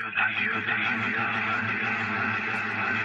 又打野又打野又打野又打野又打野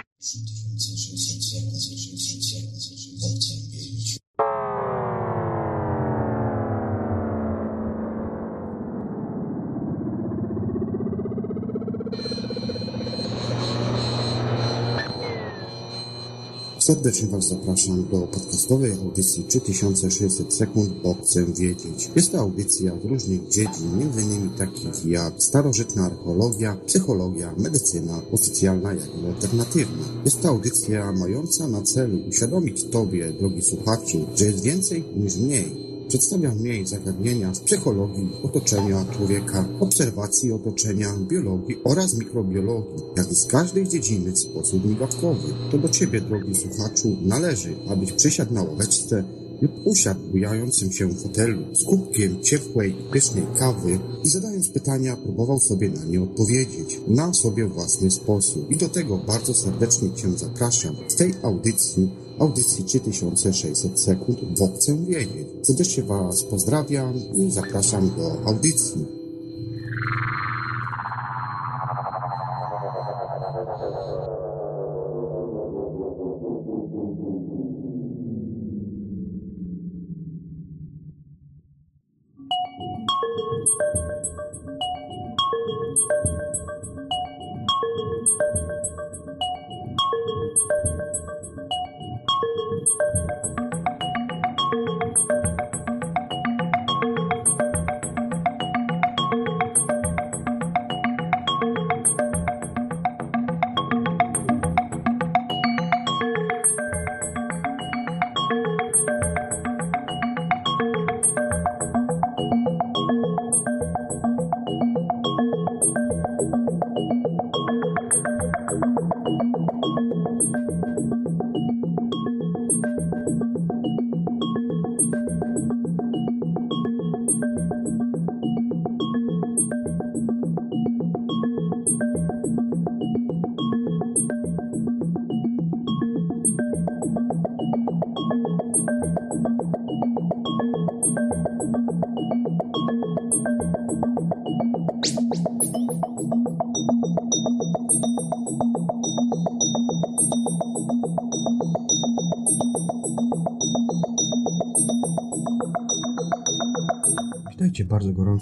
又打野 Serdecznie Was zapraszam do podcastowej audycji 3600 sekund, bo chcę wiedzieć. Jest to audycja z różnych dziedzin, m.in. takich jak starożytna archeologia, psychologia, medycyna, oficjalna, jak i alternatywna. Jest to audycja mająca na celu uświadomić Tobie, drogi słuchaczu, że jest więcej niż mniej. Przedstawia mniej zagadnienia z psychologii, otoczenia człowieka, obserwacji otoczenia, biologii oraz mikrobiologii, jak i z każdej dziedziny w sposób migawkowy. To do Ciebie, drogi słuchaczu, należy, abyś przysiadł na ławeczce lub usiadł bujającym się fotelu z kubkiem ciepłej pysznej kawy i zadając pytania próbował sobie na nie odpowiedzieć na sobie własny sposób. I do tego bardzo serdecznie Cię zapraszam w tej audycji audycji 3600 sekund, bo chcę wiedzieć. Serdecznie Was pozdrawiam i zapraszam do audycji.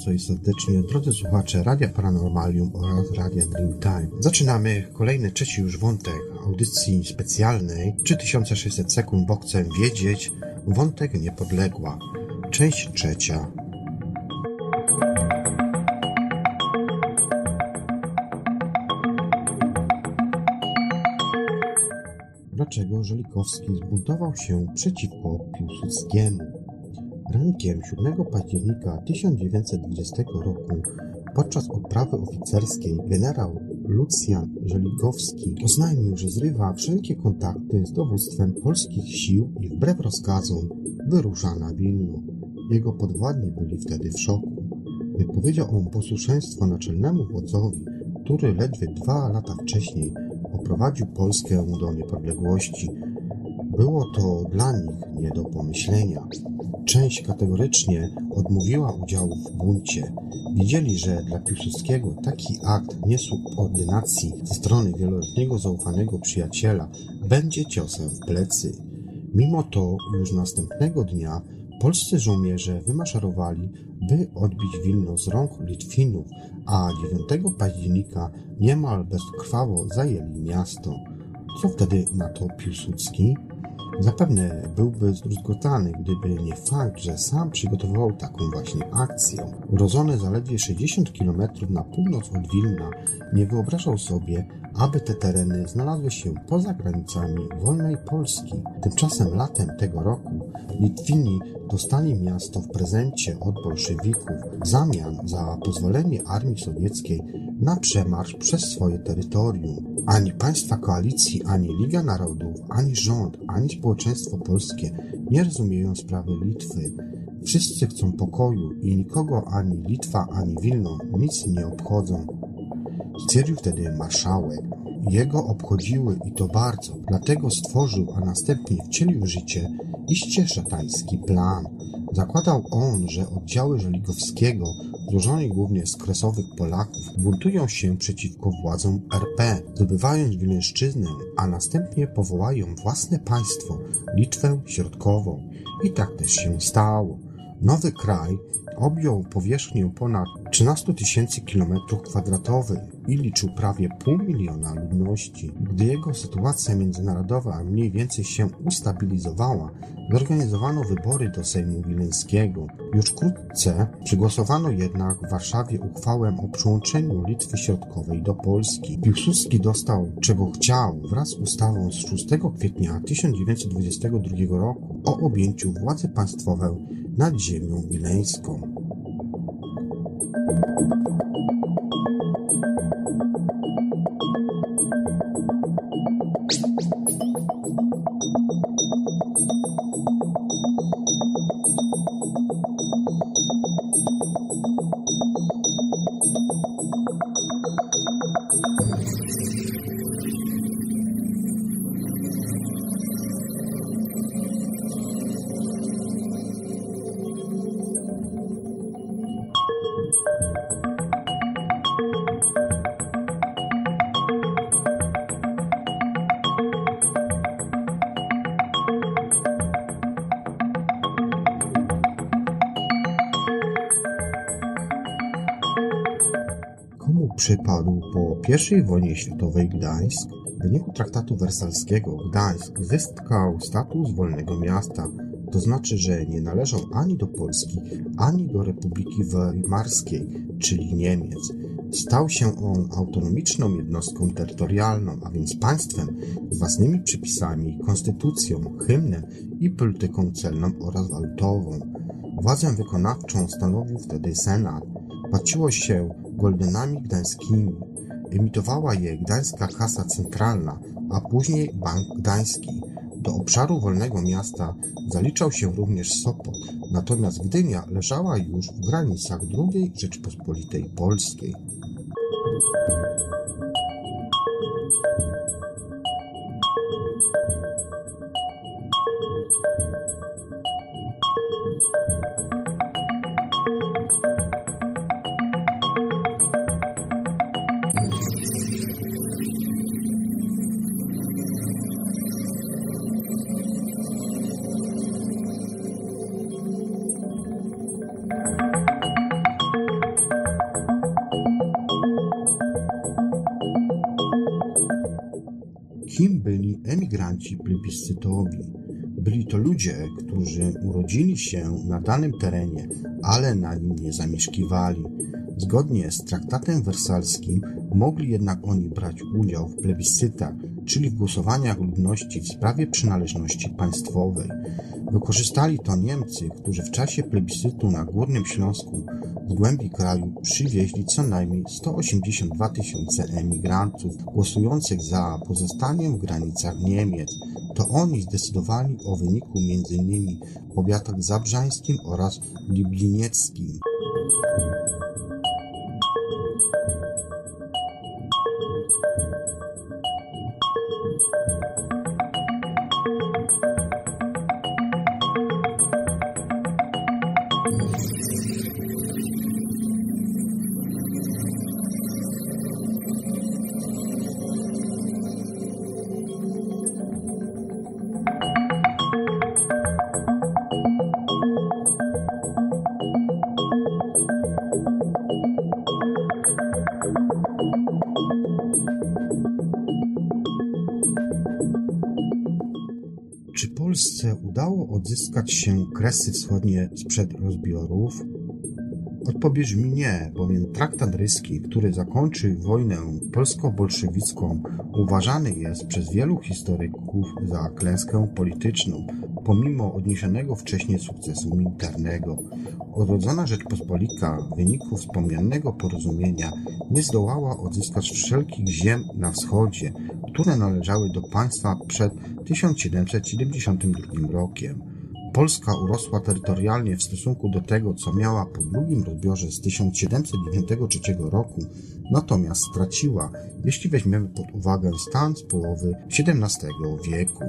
Bardzo i serdecznie, drodzy słuchacze Radia Paranormalium oraz Radia Dreamtime. Zaczynamy kolejny, trzeci już wątek audycji specjalnej 3600 sekund, bo chcę wiedzieć. Wątek Niepodległa. Część trzecia. Dlaczego Żelikowski zbuntował się przeciwko Piłsudskiemu? Rankiem 7 października 1920 roku podczas odprawy oficerskiej generał Lucjan Żelikowski oznajmił, że zrywa wszelkie kontakty z dowództwem polskich sił i wbrew rozkazom wyrusza na Wilno. Jego podwładni byli wtedy w szoku. Wypowiedział on posłuszeństwo naczelnemu wodzowi, który ledwie dwa lata wcześniej oprowadził Polskę do niepodległości. Było to dla nich nie do pomyślenia. Część kategorycznie odmówiła udziału w buncie. Widzieli, że dla Piłsudskiego taki akt niesubordynacji ze strony wieloletniego zaufanego przyjaciela będzie ciosem w plecy. Mimo to już następnego dnia polscy żołnierze wymaszerowali, by odbić Wilno z rąk Litwinów, a 9 października niemal bezkrwawo zajęli miasto. Co wtedy na to Piłsudski? Zapewne byłby zdruzgotany, gdyby nie fakt, że sam przygotował taką właśnie akcję. Urodzony zaledwie 60 km na północ od Wilna, nie wyobrażał sobie, aby te tereny znalazły się poza granicami wolnej Polski. Tymczasem latem tego roku Litwini dostali miasto w prezencie od bolszewików w zamian za pozwolenie armii sowieckiej na przemarsz przez swoje terytorium. Ani państwa koalicji, ani Liga Narodów, ani rząd, ani społeczeństwo polskie nie rozumieją sprawy Litwy. Wszyscy chcą pokoju i nikogo ani Litwa, ani Wilno nic nie obchodzą. Stwierdził wtedy marszałek. Jego obchodziły i to bardzo, dlatego stworzył, a następnie wcielił w życie iście szatański plan. Zakładał on, że oddziały Żeligowskiego złożonej głównie z kresowych Polaków, buntują się przeciwko władzom RP, zdobywając Wileńszczyznę, a następnie powołają własne państwo, Litwę Środkową. I tak też się stało. Nowy kraj objął powierzchnię ponad 13 tysięcy kilometrów kwadratowych i liczył prawie pół miliona ludności. Gdy jego sytuacja międzynarodowa mniej więcej się ustabilizowała, zorganizowano wybory do Sejmu Wileńskiego. Już wkrótce przegłosowano jednak w Warszawie uchwałę o przyłączeniu Litwy Środkowej do Polski. Piłsudski dostał czego chciał wraz z ustawą z 6 kwietnia 1922 roku o objęciu władzy państwowej nad ziemią wileńską. Przypadł po I wojnie światowej Gdańsk? W wyniku traktatu wersalskiego Gdańsk zyskał status wolnego miasta, to znaczy, że nie należał ani do Polski, ani do Republiki Weimarskiej, czyli Niemiec. Stał się on autonomiczną jednostką terytorialną, a więc państwem z własnymi przepisami, konstytucją, hymnem i polityką celną oraz walutową. Władzę wykonawczą stanowił wtedy Senat. Płaciło się goldynami gdańskimi. Emitowała je Gdańska Kasa Centralna, a później Bank Gdański. Do obszaru wolnego miasta zaliczał się również Sopot, natomiast Gdynia leżała już w granicach II Rzeczpospolitej Polskiej. Się na danym terenie, ale na nim nie zamieszkiwali. Zgodnie z traktatem wersalskim mogli jednak oni brać udział w plebiscytach, czyli w głosowaniach ludności w sprawie przynależności państwowej. Wykorzystali to Niemcy, którzy w czasie plebiscytu na Górnym Śląsku z głębi kraju przywieźli co najmniej 182 tysiące emigrantów głosujących za pozostaniem w granicach Niemiec. To oni zdecydowali o wyniku m.in. w powiatach zabrzańskim oraz liblinieckim. Kresy Wschodnie sprzed rozbiorów? Odpowiedź mi nie, bowiem traktat ryski, który zakończy wojnę polsko-bolszewicką, uważany jest przez wielu historyków za klęskę polityczną, pomimo odniesionego wcześniej sukcesu militarnego. Odrodzona Rzeczpospolita w wyniku wspomnianego porozumienia nie zdołała odzyskać wszelkich ziem na wschodzie, które należały do państwa przed 1772 rokiem. Polska urosła terytorialnie w stosunku do tego, co miała po drugim rozbiorze z 1793 roku, natomiast straciła, jeśli weźmiemy pod uwagę stan z połowy XVII wieku.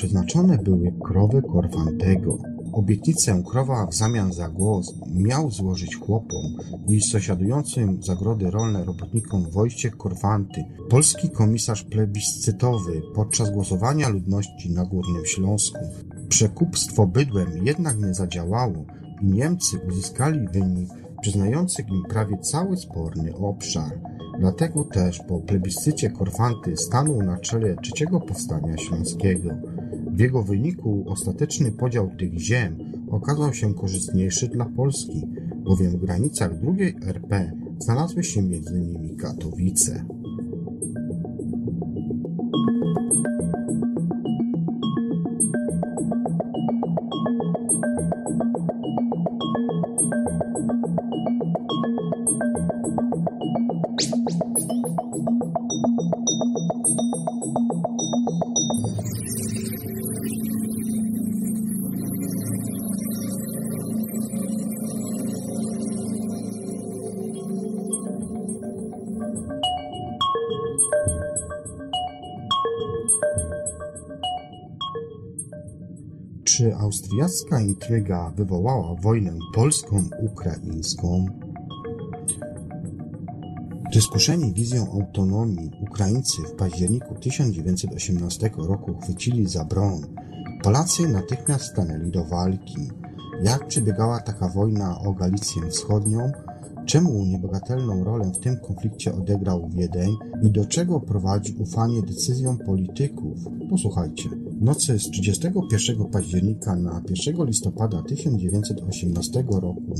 Przeznaczone były krowy Korfantego. Obietnicę krowa w zamian za głos miał złożyć chłopom i sąsiadującym zagrody rolne robotnikom Wojciech Korfanty, polski komisarz plebiscytowy podczas głosowania ludności na Górnym Śląsku. Przekupstwo bydłem jednak nie zadziałało i Niemcy uzyskali wynik przyznający im prawie cały sporny obszar. Dlatego też po plebiscycie Korfanty stanął na czele trzeciego powstania śląskiego. W jego wyniku ostateczny podział tych ziem okazał się korzystniejszy dla Polski, bowiem w granicach II RP znalazły się między nimi Katowice. Austriacka intryga wywołała wojnę polską-ukraińską? Czy skuszeni wizją autonomii Ukraińcy w październiku 1918 roku chwycili za broń, Polacy natychmiast stanęli do walki. Jak przebiegała taka wojna o Galicję Wschodnią? Czemu niebagatelną rolę w tym konflikcie odegrał Wiedeń i do czego prowadzi ufanie decyzjom polityków? Posłuchajcie. W nocy z 31 października na 1 listopada 1918 roku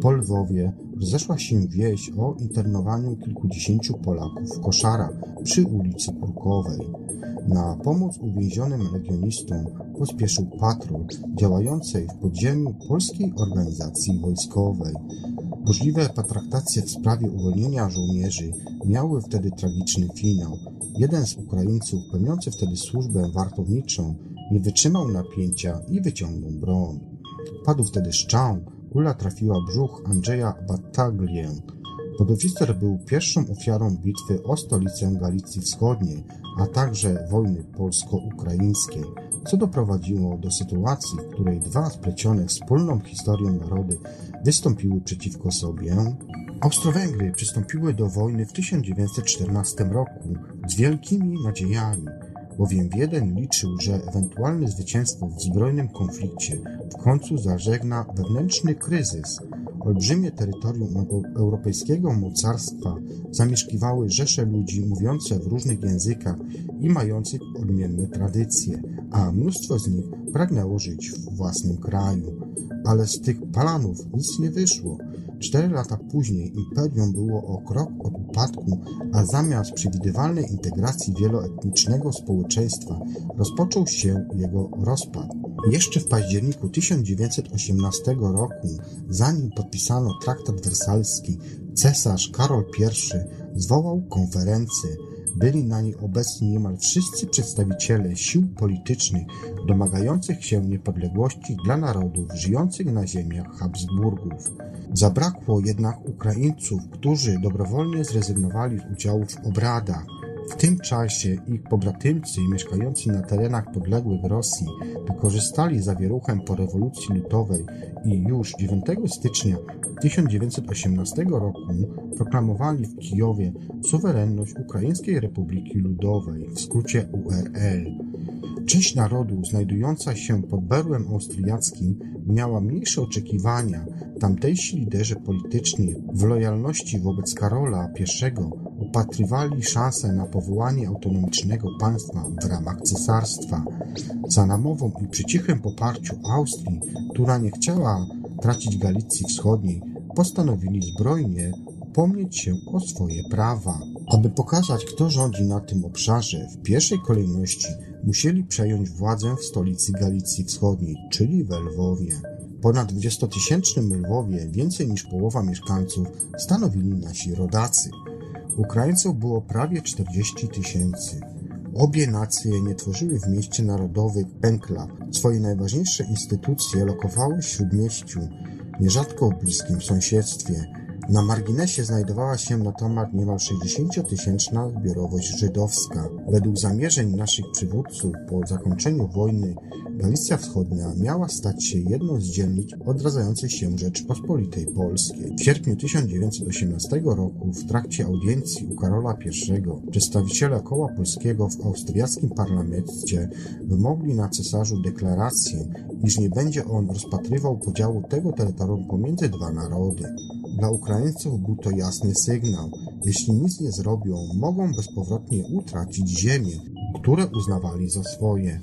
po Lwowie rozeszła się wieść o internowaniu kilkudziesięciu Polaków w koszarach przy ulicy Kurkowej. Na pomoc uwięzionym legionistom pospieszył patrol działającej w podziemiu Polskiej Organizacji Wojskowej. Burzliwe patraktacje w sprawie uwolnienia żołnierzy miały wtedy tragiczny finał. Jeden z Ukraińców, pełniący wtedy służbę wartowniczą, nie wytrzymał napięcia i wyciągnął broń. Padł wtedy szczał, kula trafiła brzuch Andrzeja Battaglię. Podoficer był pierwszą ofiarą bitwy o stolicę Galicji Wschodniej, a także wojny polsko-ukraińskiej, co doprowadziło do sytuacji, w której dwa splecione wspólną historią narody wystąpiły przeciwko sobie. Austro-Węgry przystąpiły do wojny w 1914 roku z wielkimi nadziejami, bowiem Wiedeń liczył, że ewentualne zwycięstwo w zbrojnym konflikcie w końcu zażegna wewnętrzny kryzys. Olbrzymie terytorium europejskiego mocarstwa zamieszkiwały rzesze ludzi mówiące w różnych językach i mających odmienne tradycje, a mnóstwo z nich pragnęło żyć w własnym kraju. Ale z tych planów nic nie wyszło. Cztery lata później imperium było o krok od upadku, a zamiast przewidywalnej integracji wieloetnicznego społeczeństwa rozpoczął się jego rozpad. Jeszcze w październiku 1918 roku, zanim podpisano traktat wersalski, cesarz Karol I zwołał konferencję. Byli na niej obecni niemal wszyscy przedstawiciele sił politycznych domagających się niepodległości dla narodów żyjących na ziemiach Habsburgów. Zabrakło jednak Ukraińców, którzy dobrowolnie zrezygnowali z udziału w obradach. Tym czasie ich pobratymcy mieszkający na terenach podległych Rosji wykorzystali zawieruchę po rewolucji lutowej i już 9 stycznia 1918 roku proklamowali w Kijowie suwerenność Ukraińskiej Republiki Ludowej, w skrócie URL. Część narodu znajdująca się pod berłem austriackim miała mniejsze oczekiwania. Tamtejsi liderzy polityczni w lojalności wobec Karola I upatrywali szansę na powołanie autonomicznego państwa w ramach cesarstwa. Za namową i przy cichym poparciu Austrii, która nie chciała tracić Galicji Wschodniej, postanowili zbrojnie upomnieć się o swoje prawa. Aby pokazać, kto rządzi na tym obszarze, w pierwszej kolejności musieli przejąć władzę w stolicy Galicji Wschodniej, czyli w Lwowie. Ponad 20-tysięcznym Lwowie więcej niż połowa mieszkańców stanowili nasi rodacy. Ukraińców było prawie 40 tysięcy. Obie nacje nie tworzyły w mieście narodowych pękla. Swoje najważniejsze instytucje lokowały w śródmieściu, nierzadko w bliskim sąsiedztwie. Na marginesie znajdowała się na temat niemal 60-tysięczna zbiorowość żydowska. Według zamierzeń naszych przywódców po zakończeniu wojny Galicja Wschodnia miała stać się jedną z dzielnic odradzającej się Rzeczypospolitej Polskiej. W sierpniu 1918 roku w trakcie audiencji u Karola I przedstawiciele koła polskiego w austriackim parlamencie wymogli na cesarzu deklarację, iż nie będzie on rozpatrywał podziału tego terytorium pomiędzy dwa narody. Dla Ukraińców był to jasny sygnał. Jeśli nic nie zrobią, mogą bezpowrotnie utracić ziemię, które uznawali za swoje.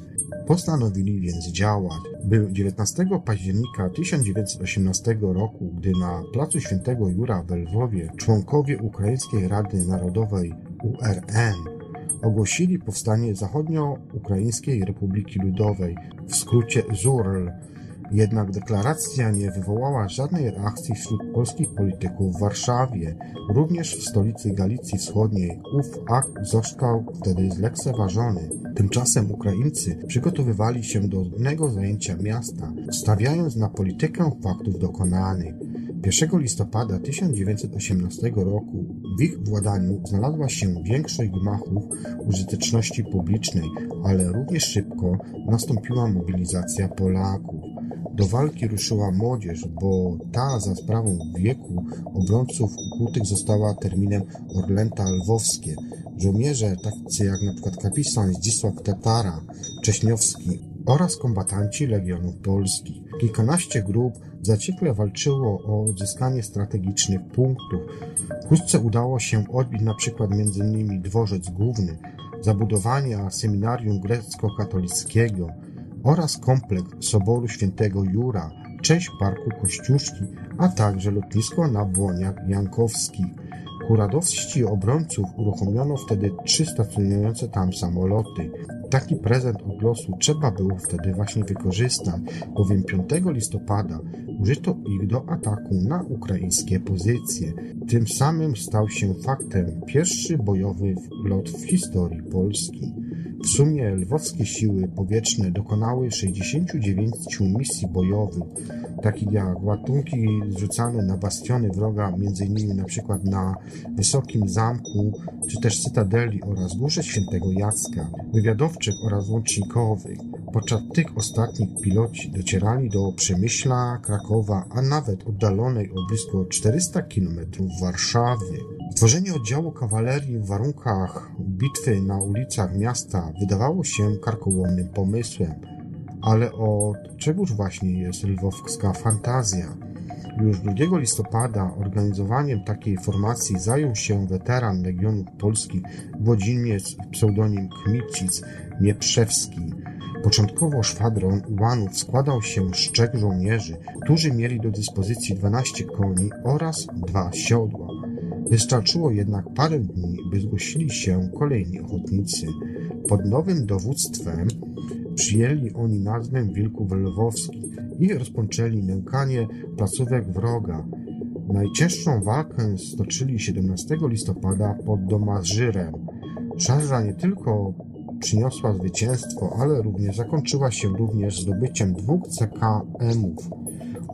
Postanowili więc działać. Był 19 października 1918 roku, gdy na placu Świętego Jura w Lwowie członkowie Ukraińskiej Rady Narodowej URN ogłosili powstanie Zachodnio-Ukraińskiej Republiki Ludowej, w skrócie ZURL, jednak deklaracja nie wywołała żadnej reakcji wśród polskich polityków w Warszawie. Również w stolicy Galicji Wschodniej ów akt został wtedy zlekceważony. Tymczasem Ukraińcy przygotowywali się do innego zajęcia miasta, stawiając na politykę faktów dokonanych. 1 listopada 1918 roku w ich władaniu znalazła się większość gmachów użyteczności publicznej, ale również szybko nastąpiła mobilizacja Polaków. Do walki ruszyła młodzież, bo ta za sprawą wieku obrońców ukutych została terminem Orlęta Lwowskie. Żołnierze tacy jak np. kapitan Zdzisław Tatara, Cześniowski oraz kombatanci Legionów Polskich. Kilkanaście grup zaciekle walczyło o odzyskanie strategicznych punktów. Wkrótce udało się odbić np. m.in. dworzec główny, zabudowania seminarium grecko-katolickiego, oraz kompleks Soboru Świętego Jura, część Parku Kościuszki, a także lotnisko na Błoniach Jankowskich. Ku radości obrońców uruchomiono wtedy trzy stacjonujące tam samoloty. Taki prezent od losu trzeba było wtedy właśnie wykorzystać, bowiem 5 listopada użyto ich do ataku na ukraińskie pozycje. Tym samym stał się faktem pierwszy bojowy lot w historii Polski. W sumie lwowskie siły powietrzne dokonały 69 misji bojowych, takich jak ładunki zrzucane na bastiony wroga, m.in. na przykład na Wysokim Zamku, czy też Cytadeli oraz Górze Świętego Jacka, wywiadowczych oraz łącznikowych. Podczas tych ostatnich piloci docierali do Przemyśla, Krakowa, a nawet oddalonej o blisko 400 km Warszawy. Tworzenie oddziału kawalerii w warunkach bitwy na ulicach miasta wydawało się karkołomnym pomysłem, ale od czegoż właśnie jest lwowska fantazja? Już 2 listopada organizowaniem takiej formacji zajął się weteran Legionów Polskich Włodzimiec pseudonim Kmicic Nieprzewski. Początkowo szwadron ułanów składał się z trzech żołnierzy, którzy mieli do dyspozycji 12 koni oraz dwa siodła. Wystarczyło jednak parę dni, by zgłosili się kolejni ochotnicy. Pod nowym dowództwem przyjęli oni nazwę Wilków Lwowskich i rozpoczęli nękanie placówek wroga. Najcięższą walkę stoczyli 17 listopada pod Domażyrem. Szarża nie tylko przyniosła zwycięstwo, ale również zakończyła się również zdobyciem dwóch CKM-ów.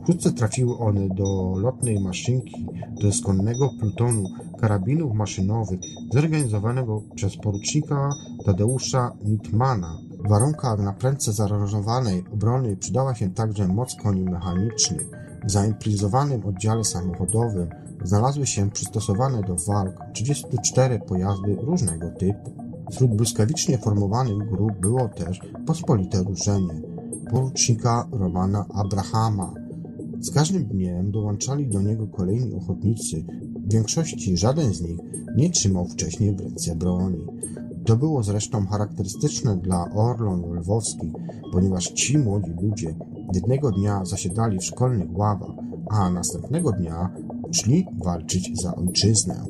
Wkrótce trafiły one do lotnej maszynki doskonnego plutonu karabinów maszynowych zorganizowanego przez porucznika Tadeusza Nitmana. W warunkach na prędce zaaranżowanej obrony przydała się także moc koni mechanicznych. W zaimprowizowanym oddziale samochodowym znalazły się przystosowane do walk 34 pojazdy różnego typu. Wśród błyskawicznie formowanych grup było też pospolite ruszenie porucznika Romana Abrahama. Z każdym dniem dołączali do niego kolejni ochotnicy. W większości żaden z nich nie trzymał wcześniej w ręce broni. To było zresztą charakterystyczne dla Orlon lwowskich, ponieważ ci młodzi ludzie jednego dnia zasiadali w szkolnych ławach, a następnego dnia szli walczyć za ojczyznę.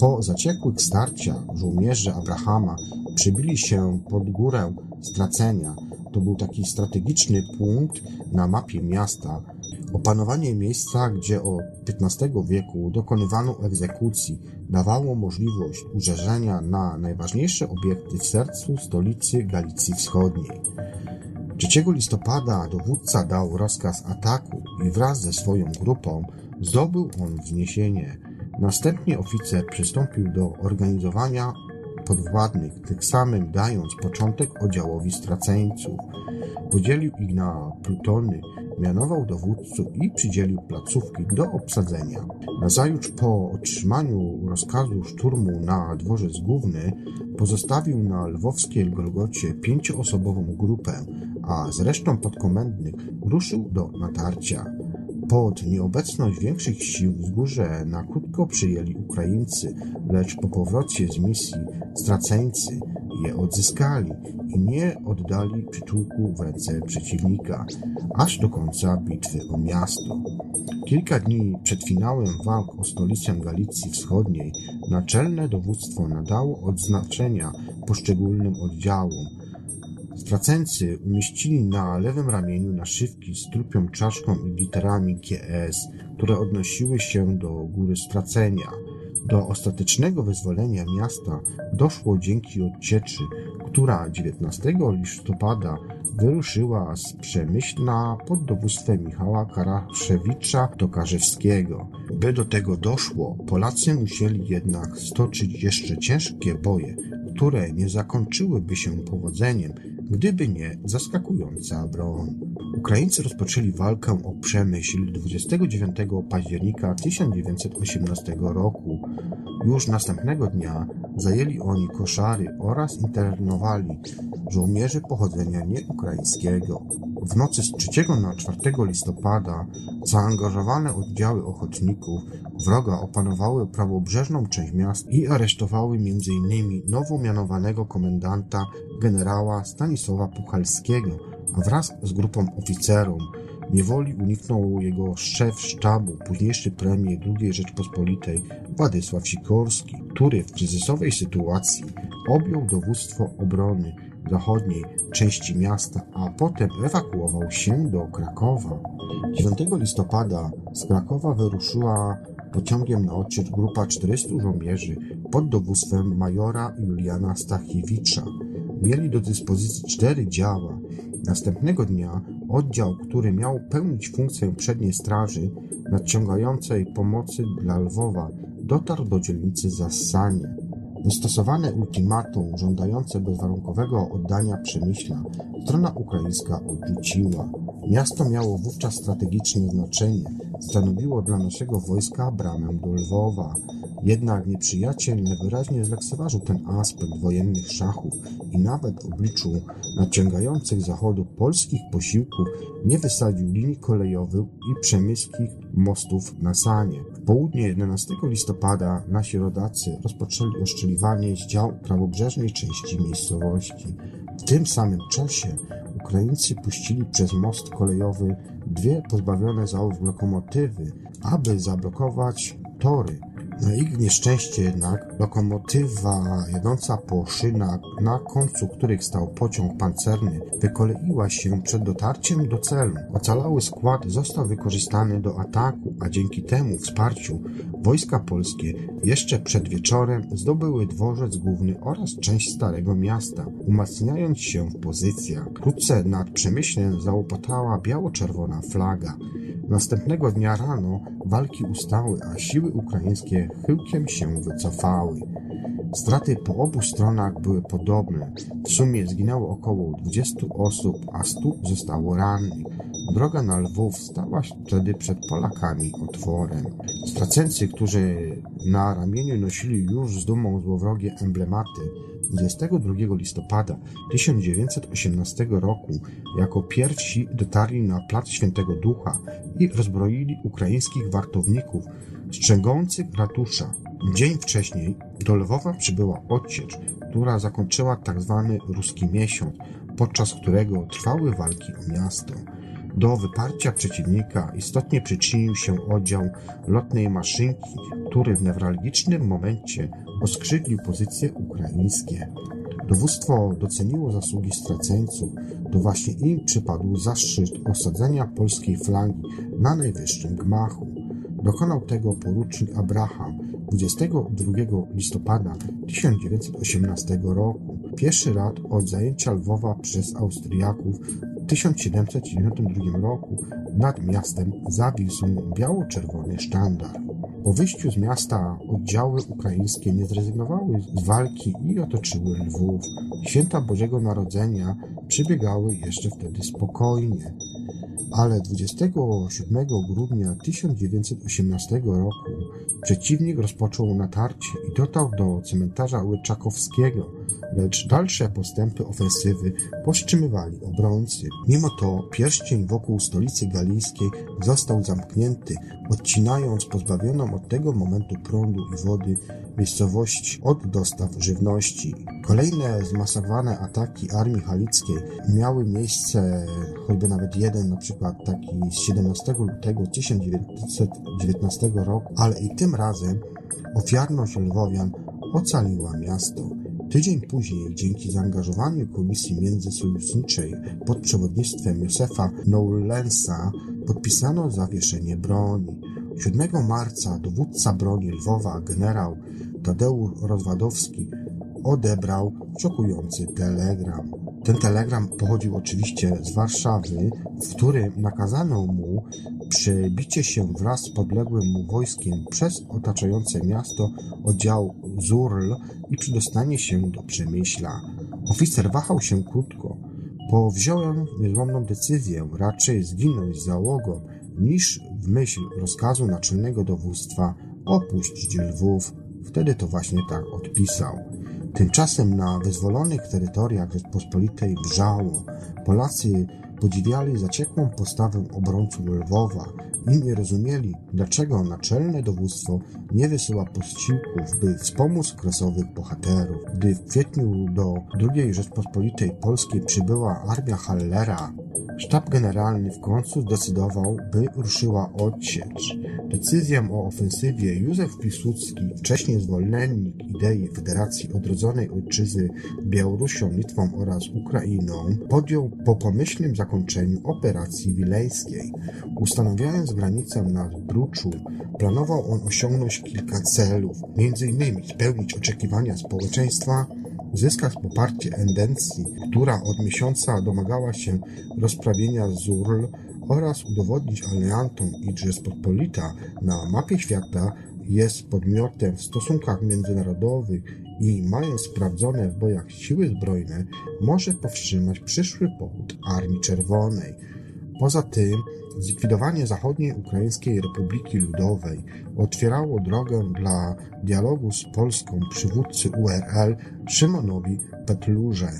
Po zaciekłych starciach żołnierze Abrahama przybili się pod górę stracenia. To był taki strategiczny punkt na mapie miasta. Opanowanie miejsca, gdzie od XV wieku dokonywano egzekucji, dawało możliwość uderzenia na najważniejsze obiekty w sercu stolicy Galicji Wschodniej. 3 listopada dowódca dał rozkaz ataku i wraz ze swoją grupą Zdobył on wzniesienie. Następnie oficer przystąpił do organizowania podwładnych, tym samym dając początek oddziałowi straceńców. Podzielił ich na plutony, mianował dowódców i przydzielił placówki do obsadzenia. Nazajutrz po otrzymaniu rozkazu szturmu na dworzec główny pozostawił na lwowskiej Golgocie pięcioosobową grupę, a z resztą podkomendnych ruszył do natarcia. Pod nieobecność większych sił wzgórze na krótko przyjęli Ukraińcy, lecz po powrocie z misji straceńcy je odzyskali i nie oddali przyczółku w ręce przeciwnika, aż do końca bitwy o miasto. Kilka dni przed finałem walk o stolicę Galicji Wschodniej naczelne dowództwo nadało odznaczenia poszczególnym oddziałom, Straceńcy umieścili na lewym ramieniu naszywki z trupią czaszką i literami GS, które odnosiły się do góry stracenia. Do ostatecznego wyzwolenia miasta doszło dzięki odcieczy, która 19 listopada wyruszyła z Przemyśla pod dowództwem Michała Karaszewicza do Karzewskiego. By do tego doszło, Polacy musieli jednak stoczyć jeszcze ciężkie boje, które nie zakończyłyby się powodzeniem, gdyby nie zaskakująca broń. Ukraińcy rozpoczęli walkę o Przemyśl 29 października 1918 roku. Już następnego dnia zajęli oni koszary oraz internowali żołnierzy pochodzenia nieukraińskiego. W nocy z 3 na 4 listopada zaangażowane oddziały ochotników wroga opanowały prawobrzeżną część miast i aresztowały m.in. nowo mianowanego komendanta generała Stanisława Puchalskiego, a wraz z grupą oficerów niewoli uniknął jego szef sztabu, późniejszy premier II Rzeczpospolitej Władysław Sikorski, który w kryzysowej sytuacji objął dowództwo obrony zachodniej części miasta, a potem ewakuował się do Krakowa. 9 listopada z Krakowa wyruszyła pociągiem na odciecz grupa 400 żołnierzy pod dowództwem majora Juliana Stachiewicza. Mieli do dyspozycji cztery działa. Następnego dnia oddział, który miał pełnić funkcję przedniej straży nadciągającej pomocy dla Lwowa, dotarł do dzielnicy Zassanie. Wystosowane ultimatum żądające bezwarunkowego oddania Przemyśla strona ukraińska odrzuciła. Miasto miało wówczas strategiczne znaczenie. Stanowiło dla naszego wojska bramę do Lwowa. Jednak nieprzyjaciel najwyraźniej zlekceważył ten aspekt wojennych szachów i nawet w obliczu nadciągających zachodu polskich posiłków nie wysadził linii kolejowych i przemyskich mostów na Sanie. Południe 11 listopada nasi rodacy rozpoczęli oszczeliwanie z dział prawobrzeżnej części miejscowości. W tym samym czasie Ukraińcy puścili przez most kolejowy dwie pozbawione załóg lokomotywy, aby zablokować tory. Na ich nieszczęście jednak lokomotywa jadąca po szynach, na końcu których stał pociąg pancerny, wykoleiła się przed dotarciem do celu. Ocalały skład został wykorzystany do ataku, a dzięki temu wsparciu wojska polskie jeszcze przed wieczorem zdobyły dworzec główny oraz część Starego Miasta, umacniając się w pozycjach. Wkrótce nad Przemyślem załopotała biało-czerwona flaga. Następnego dnia rano walki ustały, a siły ukraińskie chyłkiem się wycofały. Straty po obu stronach były podobne. W sumie zginęło około 20 osób, a 100 zostało rannych. Droga na Lwów stała wtedy przed Polakami otworem. Straceńcy, którzy na ramieniu nosili już z dumą złowrogie emblematy, 22 listopada 1918 roku jako pierwsi dotarli na plac Świętego Ducha i rozbroili ukraińskich wartowników strzegących ratusza. Dzień wcześniej do Lwowa przybyła odsiecz, która zakończyła tzw. Tak ruski miesiąc, podczas którego trwały walki o miasto. Do wyparcia przeciwnika istotnie przyczynił się oddział lotnej maszynki, który w newralgicznym momencie oskrzydlił pozycje ukraińskie. Dowództwo doceniło zasługi straceńców, to właśnie im przypadł zaszczyt osadzenia polskiej flangi na najwyższym gmachu. Dokonał tego porucznik Abraham 22 listopada 1918 roku. Pierwszy rat od zajęcia Lwowa przez Austriaków 1792 roku nad miastem zawisł biało-czerwony sztandar. Po wyjściu z miasta oddziały ukraińskie nie zrezygnowały z walki i otoczyły Lwów. Święta Bożego Narodzenia przebiegały jeszcze wtedy spokojnie ale 27 grudnia 1918 roku przeciwnik rozpoczął natarcie i dotarł do cmentarza Łyczakowskiego, lecz dalsze postępy ofensywy powstrzymywali obrońcy. Mimo to pierścień wokół stolicy galijskiej został zamknięty, odcinając pozbawioną od tego momentu prądu i wody miejscowość od dostaw żywności. Kolejne zmasowane ataki armii halickiej miały miejsce, choćby nawet jeden, na przykład taki z 17 lutego 1919 roku, ale i tym razem ofiarność Lwowian ocaliła miasto. Tydzień później, dzięki zaangażowaniu Komisji Międzysojuszniczej pod przewodnictwem Józefa Noulensa, podpisano zawieszenie broni. 7 marca dowódca broni Lwowa, generał Tadeusz Rozwadowski, odebrał szokujący telegram. Ten telegram pochodził oczywiście z Warszawy, w którym nakazano mu przebicie się wraz z podległym mu wojskiem przez otaczające miasto oddział Zurl i przedostanie się do Przemyśla. Oficer wahał się krótko. Powziąłem niezłomną decyzję raczej zginąć załogą, niż w myśl rozkazu naczelnego dowództwa opuścić Lwów. Wtedy to właśnie tak odpisał. Tymczasem na wyzwolonych terytoriach Rzeczpospolitej wrzało. Polacy podziwiali zaciekłą postawę obrońców Lwowa i nie rozumieli, dlaczego naczelne dowództwo nie wysyła posiłków, by wspomóc kresowych bohaterów. Gdy w kwietniu do II Rzeczpospolitej Polskiej przybyła armia Hallera, Sztab Generalny w końcu zdecydował, by ruszyła odsiecz. Decyzję o ofensywie Józef Piłsudski, wcześniej zwolennik idei Federacji Odrodzonej Ojczyzny Białorusią, Litwą oraz Ukrainą, podjął po pomyślnym zakończeniu operacji wileńskiej. Ustanawiając granicę na Bruczu, planował on osiągnąć kilka celów, m.in. spełnić oczekiwania społeczeństwa, uzyskać poparcie Endencji, która od miesiąca domagała się rozprawienia Zurl oraz udowodnić aliantom, iż Rzeczpospolita na mapie świata jest podmiotem w stosunkach międzynarodowych i mając sprawdzone w bojach siły zbrojne, może powstrzymać przyszły pochód Armii Czerwonej. Poza tym zlikwidowanie zachodniej Ukraińskiej Republiki Ludowej otwierało drogę dla dialogu z Polską przywódcy URL Szymonowi Petlurze.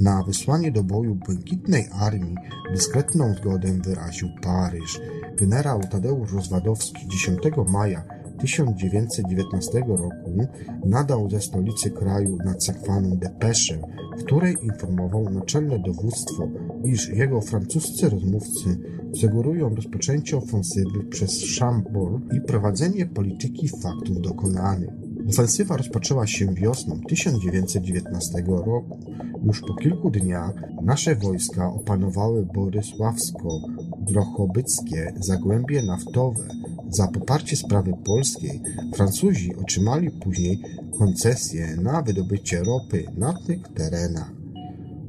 Na wysłanie do boju Błękitnej Armii dyskretną zgodę wyraził Paryż. Generał Tadeusz Rozwadowski 10 maja 1919 roku nadał ze stolicy kraju nadzakwaną depeszę, w której informował naczelne dowództwo, iż jego francuscy rozmówcy sugerują rozpoczęcie ofensywy przez Chambord i prowadzenie polityki faktów dokonanych. Ofensywa rozpoczęła się wiosną 1919 roku. Już po kilku dniach nasze wojska opanowały Borysławsko-Drochobyckie zagłębie naftowe. Za poparcie sprawy polskiej Francuzi otrzymali później koncesję na wydobycie ropy na tych terenach.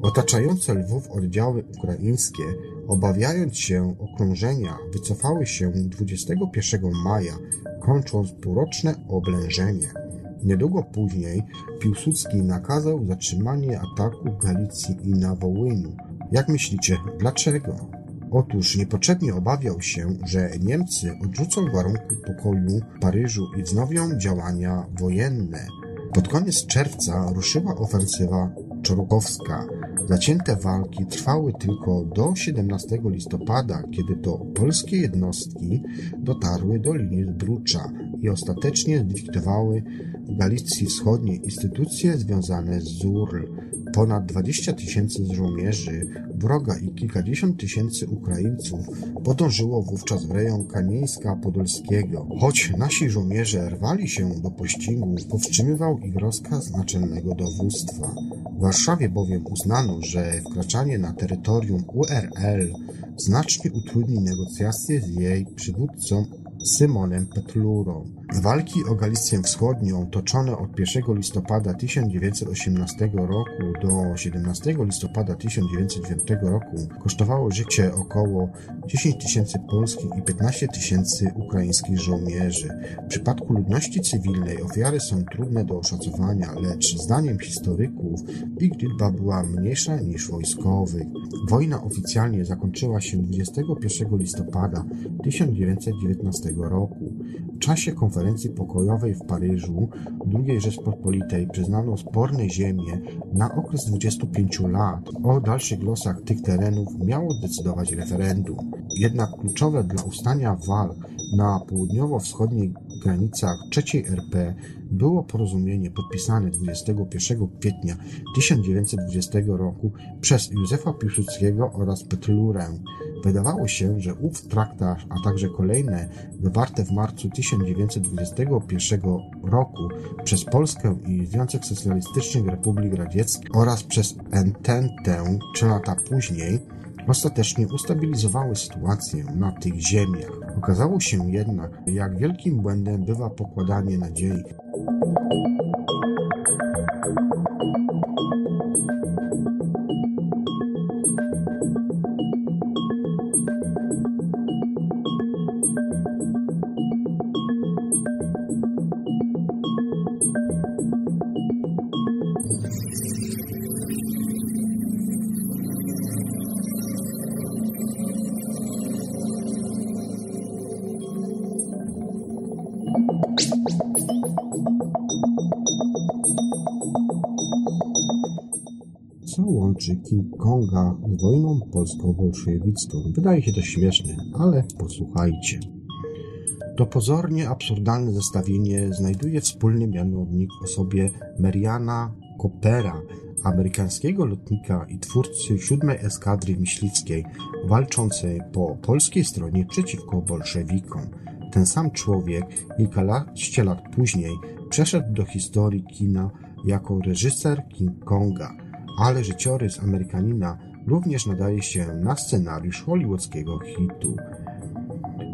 Otaczające Lwów oddziały ukraińskie, obawiając się okrążenia, wycofały się 21 maja, kończąc półroczne oblężenie. Niedługo później Piłsudski nakazał zatrzymanie ataku w Galicji i na Wołyniu. Jak myślicie, dlaczego? Otóż niepotrzebnie obawiał się, że Niemcy odrzucą warunki pokoju w Paryżu i wznowią działania wojenne. Pod koniec czerwca ruszyła ofensywa czorokowska. Zacięte walki trwały tylko do 17 listopada, kiedy to polskie jednostki dotarły do linii Zbrucza i ostatecznie zlikwidowały w Galicji Wschodniej instytucje związane z ZURL. Ponad 20 tysięcy żołnierzy wroga i kilkadziesiąt tysięcy Ukraińców podążyło wówczas w rejon Kamieńska Podolskiego. Choć nasi żołnierze rwali się do pościgu, powstrzymywał ich rozkaz naczelnego dowództwa. W Warszawie bowiem uznano, że wkraczanie na terytorium URL znacznie utrudni negocjacje z jej przywódcą Symonem Petlurą. Walki o Galicję Wschodnią, toczone od 1 listopada 1918 roku do 17 listopada 1909 roku, kosztowało życie około 10 tysięcy polskich i 15 tysięcy ukraińskich żołnierzy. W przypadku ludności cywilnej ofiary są trudne do oszacowania, lecz zdaniem historyków ich liczba była mniejsza niż wojskowych. Wojna oficjalnie zakończyła się 21 listopada 1919 roku. Czasie konferencji pokojowej w Paryżu II Rzeczpospolitej przyznano sporne ziemie na okres 25 lat. O dalszych losach tych terenów miało decydować referendum. Jednak kluczowe dla ustania walk na południowo-wschodnich granicach III RP było porozumienie podpisane 21 kwietnia 1920 roku przez Józefa Piłsudskiego oraz Petlurę. Wydawało się, że ów traktat, a także kolejne zawarte w marcu 1921 roku przez Polskę i Związek Socjalistycznych Republik Radzieckich oraz przez Ententę trzy lata później ostatecznie ustabilizowały sytuację na tych ziemiach. Okazało się jednak, jak wielkim błędem bywa pokładanie nadziei Thank you. Polsko-bolszewicką? Wydaje się to śmieszne, ale posłuchajcie. To pozornie absurdalne zestawienie znajduje wspólny mianownik osobie Mariana Coopera, amerykańskiego lotnika i twórcy siódmej eskadry myśliwskiej, walczącej po polskiej stronie przeciwko bolszewikom. Ten sam człowiek kilkanaście lat później przeszedł do historii kina jako reżyser King Konga, ale życiorys Amerykanina również nadaje się na scenariusz hollywoodzkiego hitu.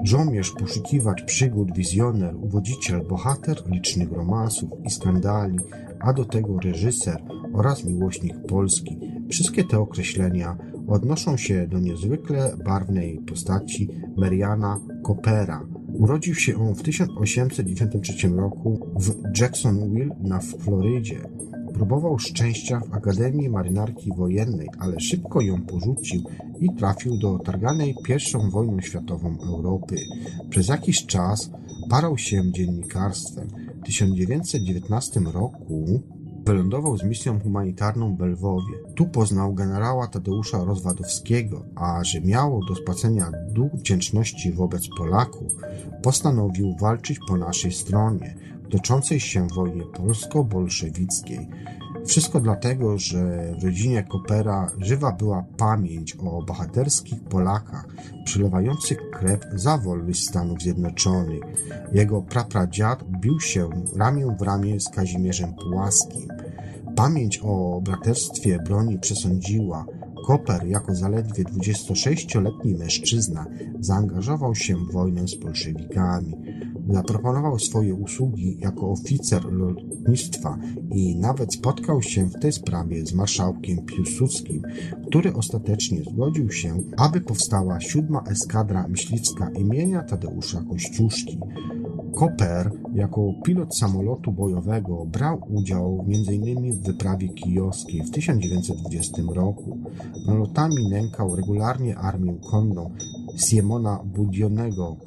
Żołnierz, poszukiwacz przygód, wizjoner, uwodziciel, bohater licznych romansów i skandali, a do tego reżyser oraz miłośnik Polski. Wszystkie te określenia odnoszą się do niezwykle barwnej postaci Mariana Coopera. Urodził się on w 1893 roku w Jacksonville na Florydzie. Próbował szczęścia w Akademii Marynarki Wojennej, ale szybko ją porzucił i trafił do targanej I wojną światową Europy. Przez jakiś czas parał się dziennikarstwem. W 1919 roku wylądował z misją humanitarną w Lwowie. Tu poznał generała Tadeusza Rozwadowskiego, a że miał do spłacenia dług wdzięczności wobec Polaków, postanowił walczyć po naszej stronie toczącej się wojnie polsko-bolszewickiej. Wszystko dlatego, że w rodzinie Kopera żywa była pamięć o bohaterskich Polakach przylewających krew za wolność Stanów Zjednoczonych. Jego prapradziad bił się ramię w ramię z Kazimierzem Pułaskim. Pamięć o braterstwie broni przesądziła, Koper jako zaledwie 26-letni mężczyzna zaangażował się w wojnę z bolszewikami. Zaproponował swoje usługi jako oficer lotnictwa i nawet spotkał się w tej sprawie z marszałkiem Piłsudskim, który ostatecznie zgodził się, aby powstała siódma eskadra myśliwska imienia Tadeusza Kościuszki. Koper jako pilot samolotu bojowego brał udział m.in. w wyprawie kijowskiej w 1920 roku. Nalotami nękał regularnie armię konną Siemona Budionego.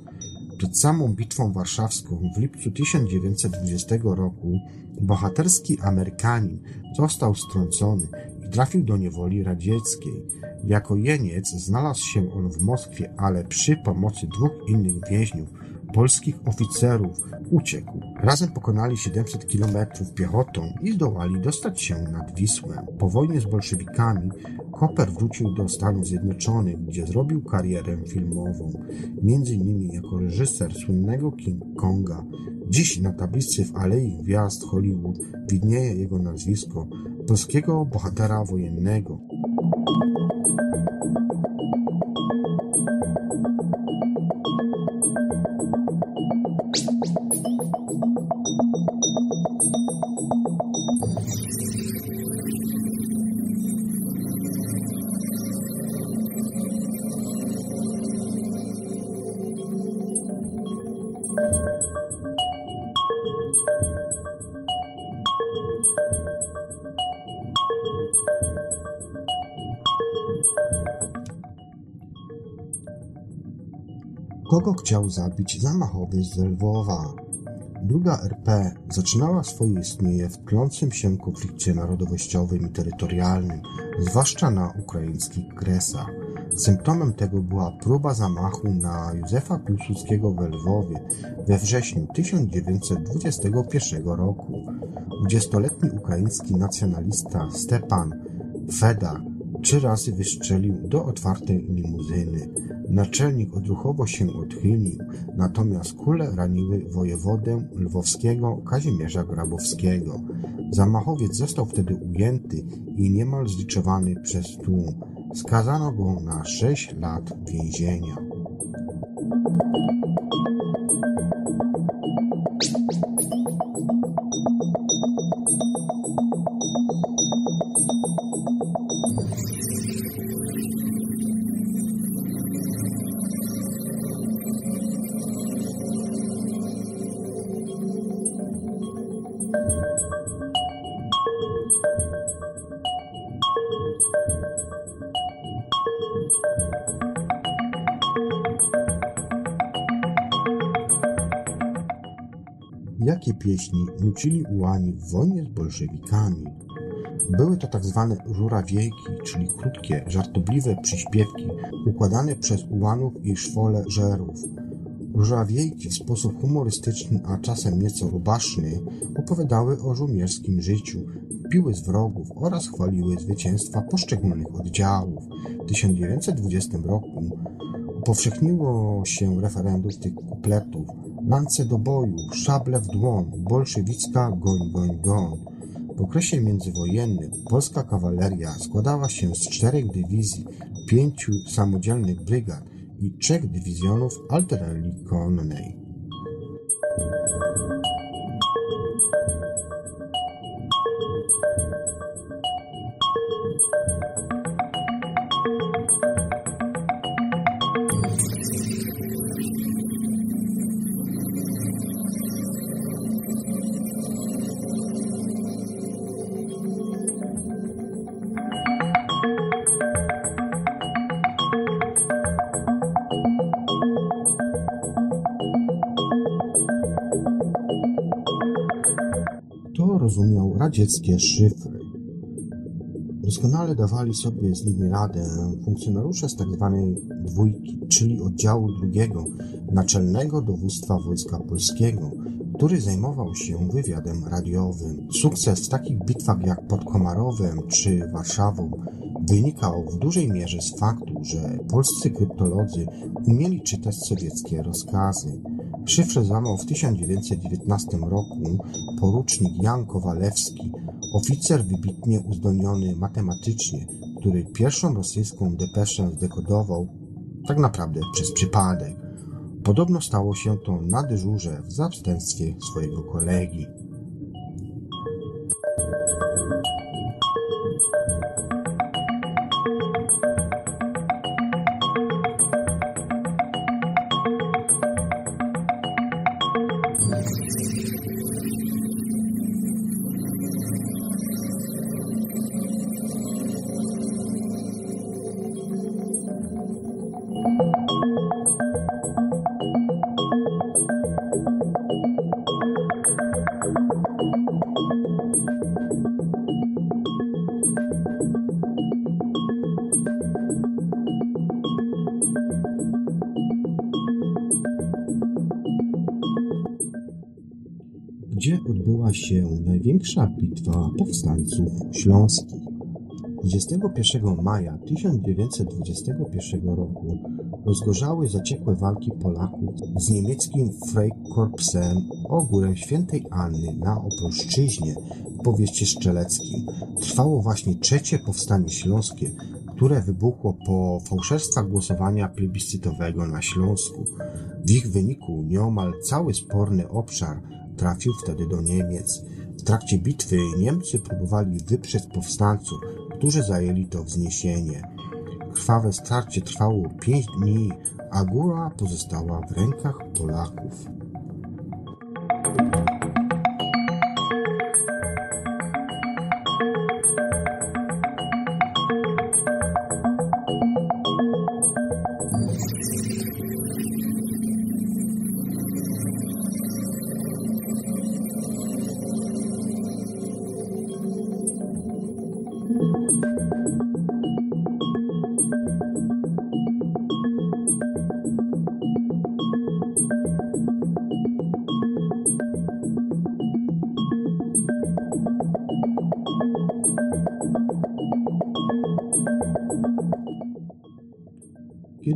Przed samą bitwą warszawską w lipcu 1920 roku bohaterski Amerykanin został strącony i trafił do niewoli radzieckiej. Jako jeniec znalazł się on w Moskwie, ale przy pomocy dwóch innych więźniów polskich oficerów uciekł. Razem pokonali 700 kilometrów piechotą i zdołali dostać się nad Wisłę. Po wojnie z bolszewikami Koper wrócił do Stanów Zjednoczonych, gdzie zrobił karierę filmową, między innymi jako reżyser słynnego King Konga. Dziś na tablicy w Alei Gwiazd Hollywood widnieje jego nazwisko polskiego bohatera wojennego. Chciał zabić zamachowy z Lwowa? Druga RP zaczynała swoje istnienie w tlącym się konflikcie narodowościowym i terytorialnym, zwłaszcza na ukraińskich Kresach. Symptomem tego była próba zamachu na Józefa Piłsudskiego w Lwowie we wrześniu 1921 roku. Dwudziestoletni ukraiński nacjonalista Stepan Feda trzy razy wystrzelił do otwartej limuzyny. Naczelnik odruchowo się odchylił, natomiast kule raniły wojewodę lwowskiego Kazimierza Grabowskiego. Zamachowiec został wtedy ujęty i niemal zliczowany przez tłum. Skazano go na sześć lat więzienia. Jakie pieśni nucili ułani w wojnie z bolszewikami? Były to tak zwane żurawiejki, czyli krótkie, żartobliwe przyśpiewki układane przez ułanów i szwole żerów. Żurawiejki w sposób humorystyczny, a czasem nieco rubaszny opowiadały o żołnierskim życiu, piły z wrogów oraz chwaliły zwycięstwa poszczególnych oddziałów. W 1920 roku upowszechniło się referendum tych kupletów. Lance do boju, szable w dłoń, bolszewicka goń, goń, goń. W okresie międzywojennym polska kawaleria składała się z czterech dywizji, pięciu samodzielnych brygad i trzech dywizjonów artylerii radzieckie szyfry. Doskonale dawali sobie z nimi radę funkcjonariusze z tzw. dwójki, czyli oddziału drugiego Naczelnego Dowództwa Wojska Polskiego, który zajmował się wywiadem radiowym. Sukces w takich bitwach jak pod Komarowem czy Warszawą wynikał w dużej mierze z faktu, że polscy kryptolodzy umieli czytać sowieckie rozkazy. Szyfrę złamał w 1919 roku porucznik Jan Kowalewski, oficer wybitnie uzdolniony matematycznie, który pierwszą rosyjską depeszę zdekodował tak naprawdę przez przypadek. Podobno stało się to na dyżurze w zastępstwie swojego kolegi. Powstańców śląskich. 21 maja 1921 roku rozgorzały zaciekłe walki Polaków z niemieckim Freikorpsem ogórem świętej Anny na Opolszczyźnie w powieście strzeleckim. Trwało właśnie trzecie powstanie śląskie, które wybuchło po fałszerstwach głosowania plebiscytowego na Śląsku. W ich wyniku nieomal cały sporny obszar trafił wtedy do Niemiec. Trakcie bitwy Niemcy próbowali wyprzeć powstańców, którzy zajęli to wzniesienie. Krwawe starcie trwało pięć dni, a góra pozostała w rękach Polaków.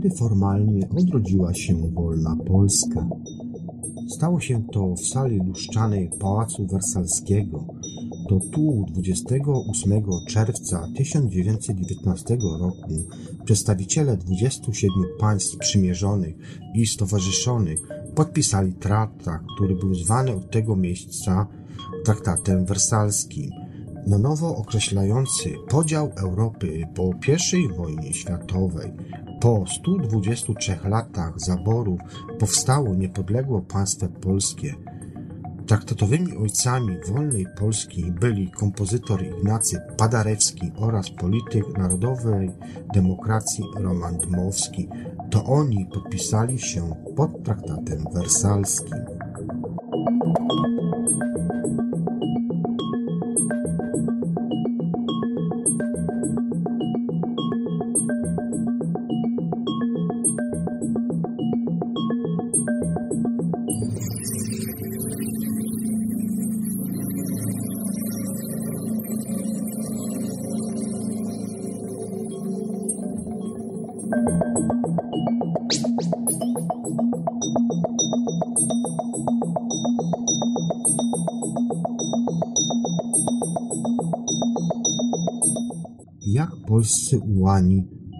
Kiedy formalnie odrodziła się wolna Polska. Stało się to w sali luszczanej Pałacu Wersalskiego. To tu 28 czerwca 1919 roku przedstawiciele 27 państw przymierzonych i stowarzyszonych podpisali traktat, który był zwany od tego miejsca traktatem wersalskim na nowo określający podział Europy po I wojnie światowej. Po 123 latach zaborów powstało niepodległe państwo polskie. Traktatowymi ojcami wolnej Polski byli kompozytor Ignacy Padarewski oraz polityk narodowej demokracji Roman Dmowski. To oni podpisali się pod traktatem wersalskim.